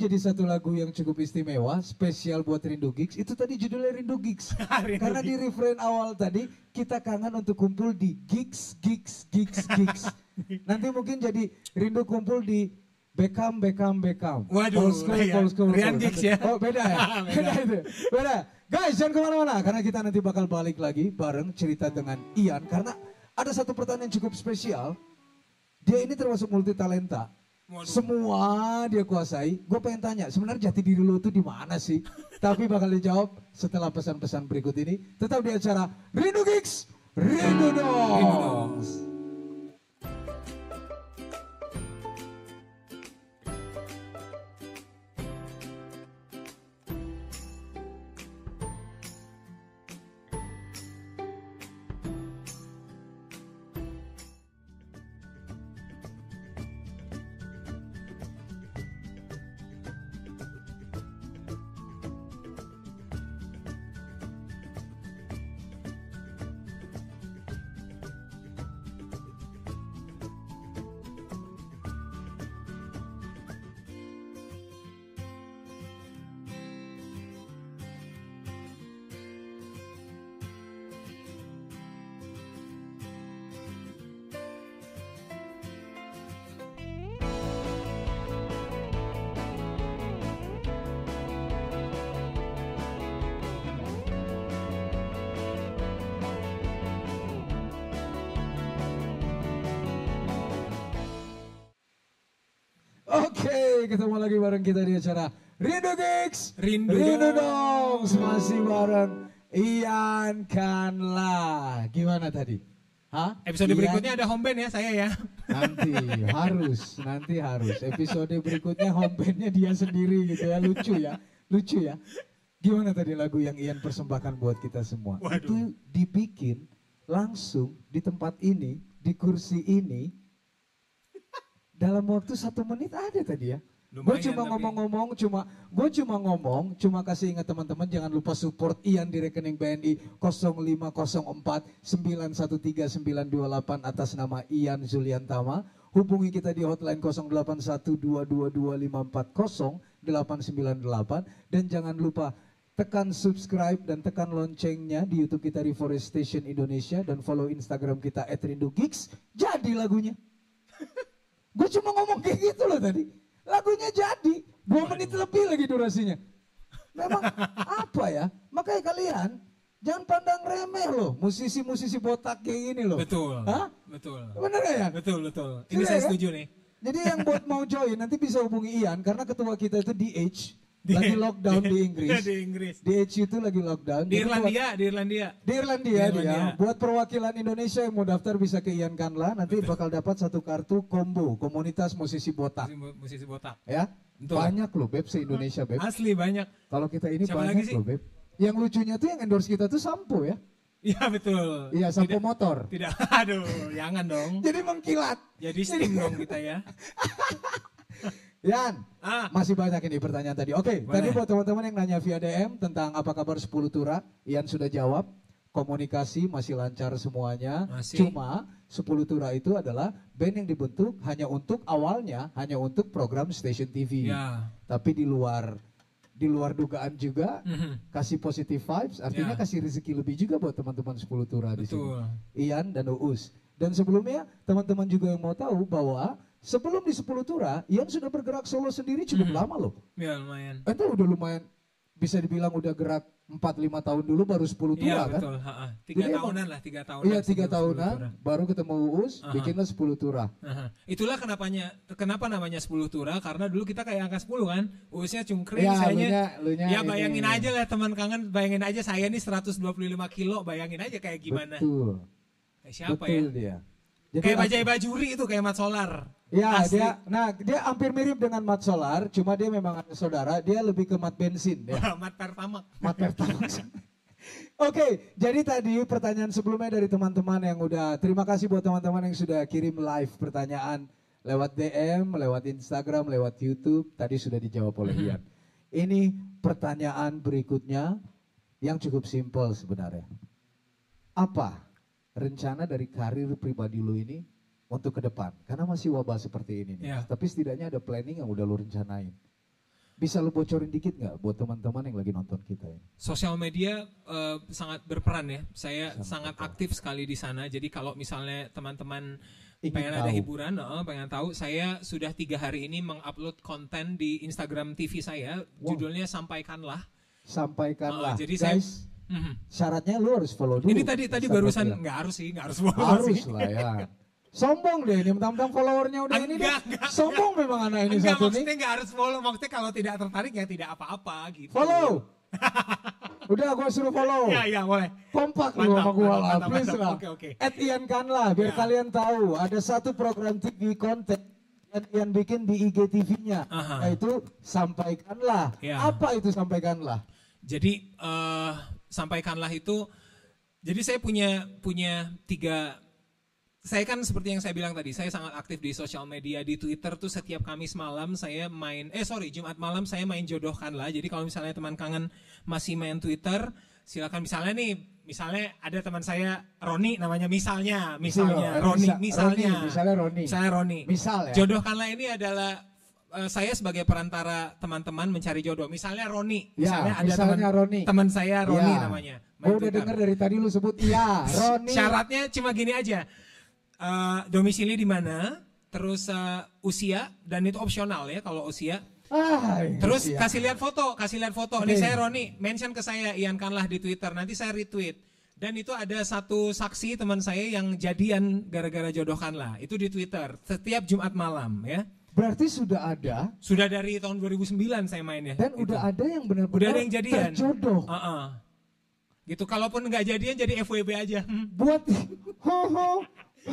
jadi satu lagu yang cukup istimewa, spesial buat Rindu Gigs. Itu tadi judulnya Rindu Gigs. Rindu Karena di refrain awal tadi kita kangen untuk kumpul di gigs, gigs, gigs, gigs. Nanti mungkin jadi rindu kumpul di Beckham, Beckham, Beckham. Waduh, Old school, iya. old school, Rian school. ya. Oh beda ya? beda itu, beda. Guys jangan ke mana-mana karena kita nanti bakal balik lagi bareng cerita dengan Ian. Karena ada satu pertanyaan yang cukup spesial. Dia ini termasuk multi talenta. Waduh. Semua dia kuasai. Gue pengen tanya, sebenarnya jati diri lo tuh di mana sih? Tapi bakal dijawab setelah pesan-pesan berikut ini. Tetap di acara Rindu Gigs, Rindu Dong. Oke, ketemu lagi bareng kita di acara Rindu Gigs, Rindu dong, masih bareng Ian Kanla. Gimana tadi? Hah? Episode Ian? berikutnya ada home band ya saya ya. Nanti harus, nanti harus. Episode berikutnya home bandnya dia sendiri gitu ya, lucu ya, lucu ya. Gimana tadi lagu yang Ian persembahkan buat kita semua? Waduh. Itu dibikin langsung di tempat ini, di kursi ini, dalam waktu satu menit ada tadi ya. Gue cuma tapi- ngomong-ngomong, cuma gue cuma ngomong, cuma kasih ingat teman-teman jangan lupa support Ian di rekening BNI 0504 913 928 atas nama Ian Zuliantama. Hubungi kita di hotline 0812222540 898 dan jangan lupa tekan subscribe dan tekan loncengnya di YouTube kita Reforestation Indonesia dan follow Instagram kita @rindugeeks. Jadi lagunya. Gue cuma ngomong kayak gitu loh tadi. Lagunya jadi. Dua menit lebih lagi durasinya. Memang apa ya? Makanya kalian jangan pandang remeh loh. Musisi-musisi botak kayak gini loh. Betul. Hah? Betul. Bener gak ya? Betul, betul. Ini Gila saya ya? setuju nih. Jadi yang buat mau join nanti bisa hubungi Ian karena ketua kita itu DH Di- lagi lockdown di, di- Inggris. di Inggris. Itu lagi lockdown. Di Jadi buat- Irlandia, di Irlandia. di Irlandia Di dia. Irlandia. Buat perwakilan Indonesia yang mau daftar bisa ke Ian Kanla nanti bakal dapat satu kartu combo komunitas musisi botak Musisi, botak. ya. Betul. Banyak loh Beb se-Indonesia Beb. Asli banyak. Kalau kita ini Siapa banyak loh Beb. Yang lucunya tuh yang endorse kita tuh sampo ya. Iya betul. Iya sampo Tidak- motor. Tidak, aduh, jangan dong. Jadi mengkilat. Jadi steam dong kita ya. Yan, Ah, Masih banyak ini pertanyaan tadi. Oke, Boleh. tadi buat teman-teman yang nanya via DM tentang apa kabar 10 Tura, Ian sudah jawab. Komunikasi masih lancar semuanya. Masih. Cuma 10 Tura itu adalah band yang dibentuk hanya untuk awalnya hanya untuk program station TV. ya. Tapi di luar di luar dugaan juga Mhm. kasih positive vibes, artinya Ya. kasih rezeki lebih juga buat teman-teman 10 Tura di sini. Betul. Ian dan Uus. Dan sebelumnya teman-teman juga yang mau tahu bahwa sebelum di 10 Tura, Ian sudah bergerak solo sendiri cukup Hmm. lama loh. Ya lumayan. Itu udah lumayan bisa dibilang udah gerak 4-5 tahun dulu baru 10 Tura Iya kan? betul. Tiga Jadi emang- tahunan lah, tiga tahunan. Iya 3 10 tahunan baru ketemu Uus, Aha. bikinlah 10 Tura. Aha. Itulah kenapanya kenapa namanya 10 tura karena dulu kita kayak angka 10 kan. Usia cungkring Ya, saya lunya- lunya Ya bayangin ini. aja lah teman kangen, bayangin aja saya nih 125 kilo, bayangin aja kayak gimana. Betul. Kayak siapa betul ya? dia. Jadi Kayak bajai bajuri itu kayak Mat Solar. Ya, Asli. dia nah dia hampir mirip dengan Mat Solar, cuma dia memang ada saudara, dia lebih ke Mat bensin ya. Mat Pertamax. Mat Pertamax. Oke, jadi tadi pertanyaan sebelumnya dari teman-teman yang udah terima kasih buat teman-teman yang sudah kirim live pertanyaan lewat DM, lewat Instagram, lewat YouTube. Tadi sudah dijawab oleh Ian. Ini pertanyaan berikutnya yang cukup simpel sebenarnya. Apa rencana dari karir pribadi lu ini untuk ke depan? Karena masih wabah seperti ini nih. Ya. Tapi setidaknya ada planning yang udah lu rencanain. Bisa lu bocorin dikit nggak buat teman-teman yang lagi nonton kita ini? Sosial media eh, sangat berperan ya. Saya Sangat sangat berperan. aktif sekali di sana. Jadi kalau misalnya teman-teman Ingin pengen ada tahu. hiburan, eh, pengen tahu, saya sudah tiga hari ini mengupload konten di Instagram TV saya. Wow. Judulnya sampaikanlah. sampaikanlah. Oh, jadi saya- Guys, Mhm. syaratnya lu harus follow dulu. Ini tadi tadi barusan nggak harus sih, nggak harus follow harus sih. lah ya. Sombong deh ini, mentang-mentang followernya udah ini deh. Enggak, enggak, Sombong memang anak ini Enggak, satu nih. maksudnya harus follow. Maksudnya kalau tidak tertarik ya tidak apa-apa gitu. Follow. udah gua suruh follow. Iya, iya, boleh. Kompak lu sama gua mantap, lah, mantap, please mantap. lah. Oke, oke. At Ian Kanlah, biar Ya. kalian tahu ada satu program TV konten yang Ian bikin di IGTV-nya, yaitu sampaikanlah. Ya. Apa itu sampaikanlah? Jadi eh, sampaikanlah itu. Jadi saya punya punya tiga. Saya kan seperti yang saya bilang tadi, saya sangat aktif di sosial media di Twitter tuh setiap Kamis malam saya main. Eh sorry Jumat malam saya main jodohkanlah. Jadi kalau misalnya teman kangen masih main Twitter, silakan misalnya nih, misalnya ada teman saya Roni namanya misalnya, misalnya Iya, Roni, misal- misalnya, Roni, misalnya Roni. misalnya Roni. Misal ya. Jodohkanlah ini adalah eh, saya sebagai perantara teman-teman mencari jodoh. Misalnya Roni, Ya, misalnya ada misalnya teman Roni. teman saya Roni Ya. namanya. Gue main udah denger dari tadi lu sebut iya, Roni. Syaratnya cuma gini aja. Eh, domisili di mana, terus eh, usia dan itu opsional ya kalau usia. Ah, iya, Terus iya. kasih lihat foto, kasih lihat foto. Nih saya Roni, mention ke saya Ian Kanlah di Twitter. Nanti saya retweet. Dan itu ada satu saksi teman saya yang jadian gara-gara jodohkanlah. Itu di Twitter setiap Jumat malam ya. Berarti sudah ada Sudah dari tahun 2009 saya mainnya. dan udah ada yang benar-benar Udah ada yang jadian. terjodoh. Heeh. Gitu. Kalaupun nggak jadian jadi FWB aja. Hmm. Buat ho ho.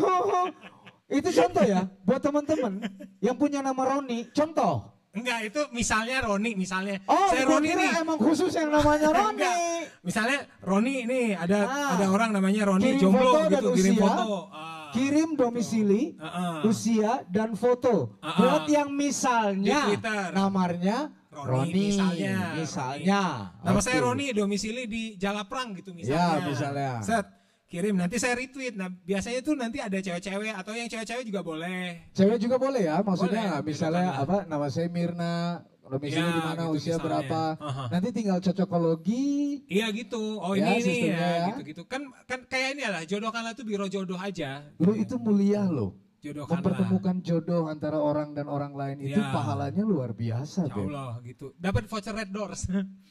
Itu contoh ya buat teman-teman yang punya nama Roni. Contoh. Enggak, itu misalnya Roni, misalnya. Oh, saya Roni nih. emang khusus yang namanya Roni. Enggak. Misalnya Roni nih, ada Ah. ada orang namanya Roni Kirim jomblo foto dan gitu, kirim usia. foto. Ah. Kirim domisili, Ah, ah. usia dan foto. Ah, ah. Buat yang misalnya namanya Roni, Roni, misalnya. misalnya. Nama Oke. saya Roni, domisili di Jalaprang gitu Ya, misalnya. misalnya. Set, kirim nanti saya retweet. Nah, biasanya tuh nanti ada cewek-cewek atau yang cewek-cewek juga boleh. Cewek juga boleh ya, maksudnya Boleh, misalnya bedakan apa nama saya Mirna, domisili Ya, di mana, gitu usia misalnya. berapa. Aha. Nanti tinggal cocokologi. Iya gitu. Oh Ya, ini ini ya, ya. gitu-gitu. Kan kan kayak ini lah jodohkanlah tuh biro jodoh aja. Lu itu mulia loh. Jodohkanlah. Mempertemukan jodoh antara orang dan orang lain itu Ya. pahalanya luar biasa, Ya. Allah gitu. Dapat voucher Red Doors.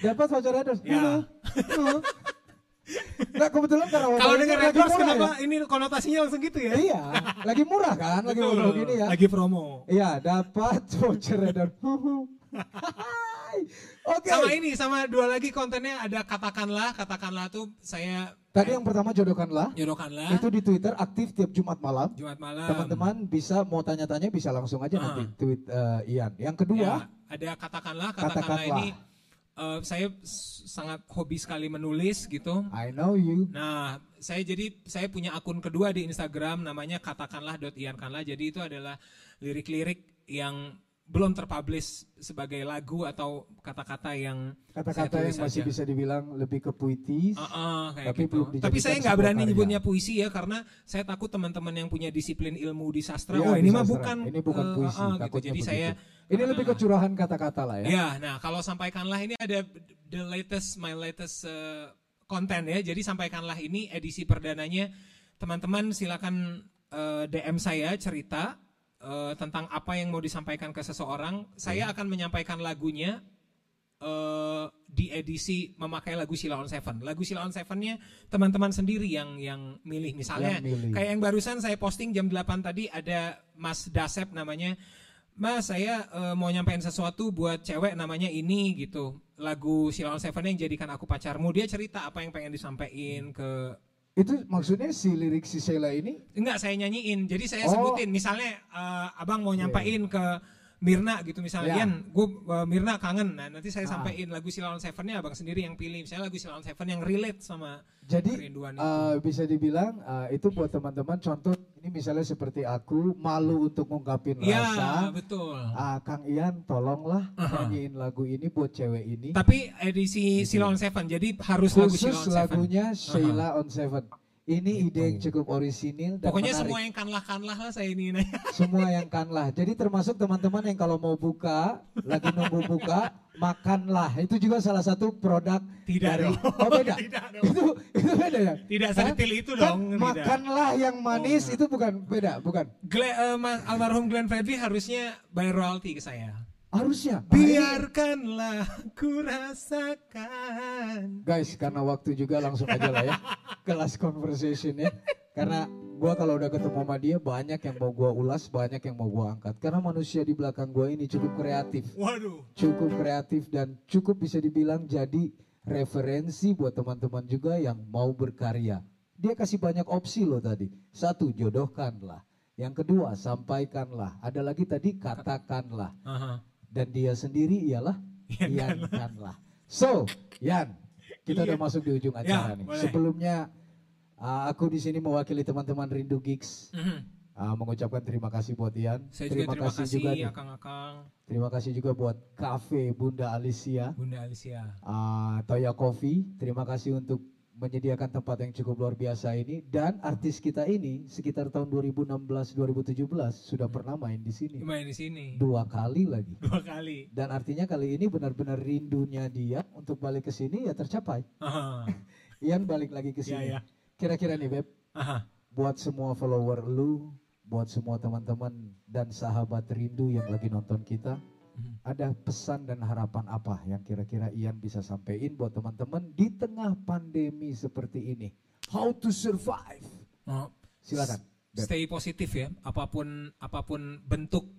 Dapat voucher Red Doors? Ya. Halo. Nah kebetulan karena Kalau dengar Red Doors kenapa ya. ini konotasinya langsung gitu ya? Iya, lagi murah kan, lagi Betul. murah gini ya. Lagi promo. Iya, dapat voucher Red Doors. Oke. Sama ini sama dua lagi kontennya ada katakanlah, katakanlah tuh saya Tadi yang pertama jodohkanlah. jodohkanlah Itu di Twitter aktif tiap Jumat malam. Jumat malam. Teman-teman bisa mau tanya-tanya bisa langsung aja Ah. nanti tweet eh, Ian. Yang Ya, kedua, ada katakanlah, katakanlah, Katakanlah. ini eh, saya sangat hobi sekali menulis gitu. I know you. Nah, saya jadi saya punya akun kedua di Instagram namanya katakanlah.iankanlah. Jadi itu adalah lirik-lirik yang belum terpublish sebagai lagu atau kata-kata yang Kata-kata yang masih aja. bisa dibilang lebih ke puitis. Ah, kayak Tapi gitu. belum Tapi saya nggak berani karya. nyebutnya puisi ya karena saya takut teman-teman yang punya disiplin ilmu di sastra, Iya, oh ini mah bukan ini bukan eh, puisi, ah, gitu. Jadi begitu. saya Ini lebih ke curahan kata-kata lah ya. Ya, nah kalau sampaikanlah ini ada the latest, my latest uh, konten ya. Jadi sampaikanlah ini edisi perdananya. Teman-teman silakan uh, DM saya cerita uh, tentang apa yang mau disampaikan ke seseorang. Saya akan menyampaikan lagunya uh, di edisi memakai lagu Sheila on Seven. Lagu Sheila on Seven-nya teman-teman sendiri yang yang milih. Misalnya Yang milih. kayak yang barusan saya posting jam 8 tadi ada Mas Dasep namanya Mas saya eh, mau nyampein sesuatu buat cewek namanya ini gitu. Lagu Sheila on Seven yang jadikan aku pacarmu. Dia cerita apa yang pengen disampaikan ke Itu maksudnya si lirik si Sheila ini? Enggak saya nyanyiin. Jadi saya Oh. sebutin. Misalnya eh, abang mau nyampein ke Mirna gitu misalnya Ya. Ian gue Mirna kangen nah nanti saya Ah. sampaikan lagu Sheila on Seven-nya abang sendiri yang pilih misalnya lagu Sheila on Seven yang relate sama Jadi kerinduan itu eh, bisa dibilang eh, itu buat teman-teman contoh ini misalnya seperti aku malu untuk ngungkapin Iya rasa. betul Ah, Kang Ian tolonglah Aha. nyanyiin lagu ini buat cewek ini. tapi edisi Sheila on Seven jadi harus lagu Khusus on Seven lagunya Sheila on Seven. Ini ide yang cukup orisinil dan Pokoknya menarik. semua yang kanlah-kanlah lah saya ini semua yang kanlah. Jadi termasuk teman-teman yang kalau mau buka, lagi nunggu buka, makanlah. Itu juga salah satu produk Tidak dari dong. Oh beda. Tidak dong. itu itu beda ya? Tidak sedetil itu Kan dong. tidak. makanlah yang manis Oh, itu bukan beda, bukan. Gle- eh, Mas almarhum Glenn Fredly harusnya bayar royalti ke saya. Harusnya. Ah, ini- Biarkanlah ku rasakan. Guys, karena waktu juga langsung aja lah ya kelas conversation ya. Karena gua kalau udah ketemu sama dia banyak yang mau gua ulas, banyak yang mau gua angkat. Karena manusia di belakang gua ini cukup kreatif, Waduh. cukup kreatif dan cukup bisa dibilang jadi referensi buat teman-teman juga yang mau berkarya. Dia kasih banyak opsi loh tadi. Satu, jodohkanlah. Yang kedua, sampaikanlah. Ada lagi tadi katakanlah. Aha. Dan dia sendiri ialah Iankanlah. So, Yan, kita udah Iya. masuk di ujung acara Ya, nih. boleh. Sebelumnya uh, aku di sini mewakili teman-teman Rindu Gigs Mhm. uh, mengucapkan terima kasih buat Ian. Saya juga terima kasih, juga nih. akang-akang terima kasih juga buat Cafe Bunda Alicia, Bunda Alicia. uh, Toya Coffee. Terima kasih untuk menyediakan tempat yang cukup luar biasa ini dan artis kita ini sekitar tahun 2016-2017 sudah pernah main di sini Main di sini dua kali lagi. dua kali. Dan artinya kali ini benar-benar rindunya dia untuk balik ke sini ya tercapai. Ian balik lagi ke Ya, sini. ya. Kira-kira nih Beb, Aha. buat semua follower lu, buat semua teman-teman dan sahabat rindu yang lagi nonton kita. Ada pesan dan harapan apa yang kira-kira Ian bisa sampaikan buat teman-teman di tengah pandemi seperti ini? How to survive? Oh, Silakan. Stay positif ya apa pun apa pun bentuk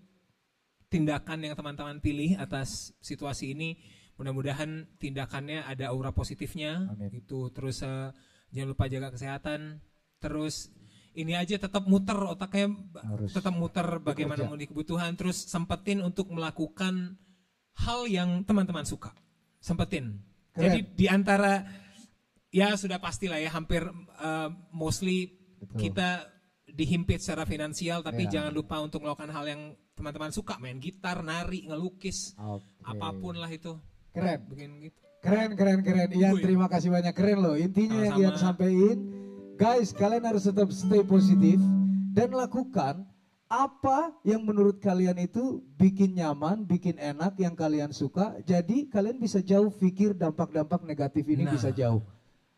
tindakan yang teman-teman pilih atas situasi ini mudah-mudahan tindakannya ada aura positifnya Amin. itu terus eh, jangan lupa jaga kesehatan terus ini aja tetap muter otaknya Harus tetap muter bagaimana bekerja. memenuhi kebutuhan terus sempetin untuk melakukan hal yang teman-teman suka sempetin Keren. jadi di antara ya sudah pastilah ya hampir uh, mostly Betul. kita dihimpit secara finansial tapi Ya. jangan lupa untuk melakukan hal yang teman-teman suka main gitar nari ngelukis Oke. apa pun lah itu Keren. bikin gitu Keren, keren, keren. Ian, terima kasih banyak. Keren loh. Intinya yang Ian Sama-sama. Guys, kalian harus tetap stay positif dan lakukan apa yang menurut kalian itu bikin nyaman, bikin enak, yang kalian suka. Jadi kalian bisa jauh pikir dampak-dampak negatif ini Nah. bisa jauh.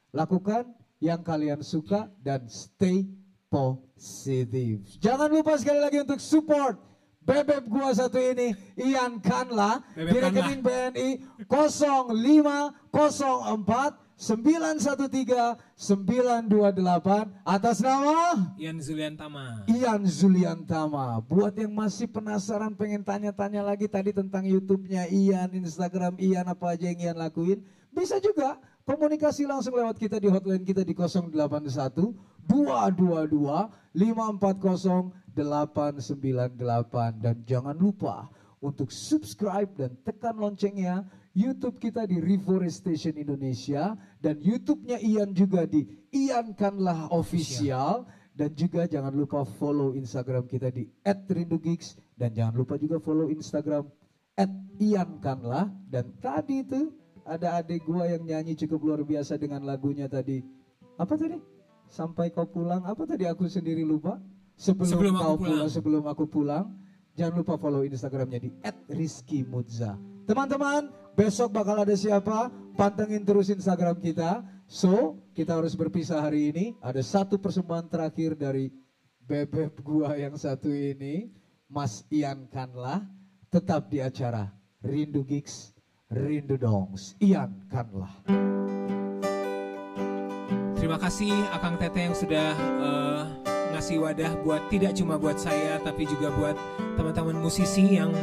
Lakukan yang kalian suka dan stay positif. Jangan lupa sekali lagi untuk support Bebek gua satu ini Ian Kanla di rekening BNI 0504 913 928 atas nama Ian Zulian Tama. Ian Zuliantama. Buat yang masih penasaran pengen tanya-tanya lagi tadi tentang YouTube-nya Ian, Instagram Ian apa aja yang Ian lakuin, bisa juga komunikasi langsung lewat kita di hotline kita di 081 222 540 898 dan jangan lupa untuk subscribe dan tekan loncengnya YouTube kita di Reforestation Indonesia dan YouTube-nya Ian juga di Ian Kanlah Official. Dan juga jangan lupa follow Instagram kita di @rindugigs dan jangan lupa juga follow Instagram @iankanlah. Dan tadi itu ada adik gua yang nyanyi cukup luar biasa dengan lagunya tadi. Apa tadi? Sampai kau pulang. Apa tadi? Aku sendiri lupa. Sebelum, Sebelum aku kau pulang. pulang. Sebelum aku pulang. Jangan lupa follow Instagramnya di @rizkymudza teman-teman besok bakal ada siapa? Pantengin terus Instagram kita. So kita harus berpisah hari ini. Ada satu persembahan terakhir dari bebek gua yang satu ini. Mas Ian Kanlah tetap di acara Rindu Gigs Rindu Dongs. Ian Kanlah. Terima kasih Akang Tete yang sudah eh, ngasih wadah buat tidak cuma buat saya tapi juga buat teman-teman musisi yang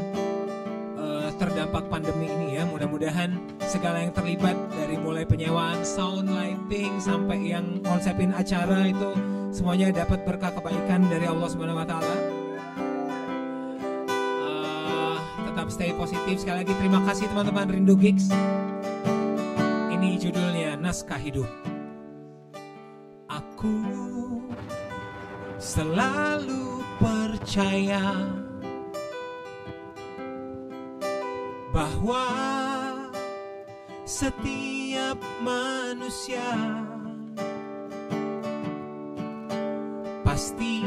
terdampak pandemi ini ya. Mudah-mudahan segala yang terlibat dari mulai penyewaan sound lighting sampai yang konsepin acara itu semuanya dapat berkah kebaikan dari Allah Subhanahu wa taala. Eh, tetap stay positif sekali lagi terima kasih teman-teman Rindu Gigs. Ini judulnya Naskah Hidup. Aku selalu percaya bahwa setiap manusia pasti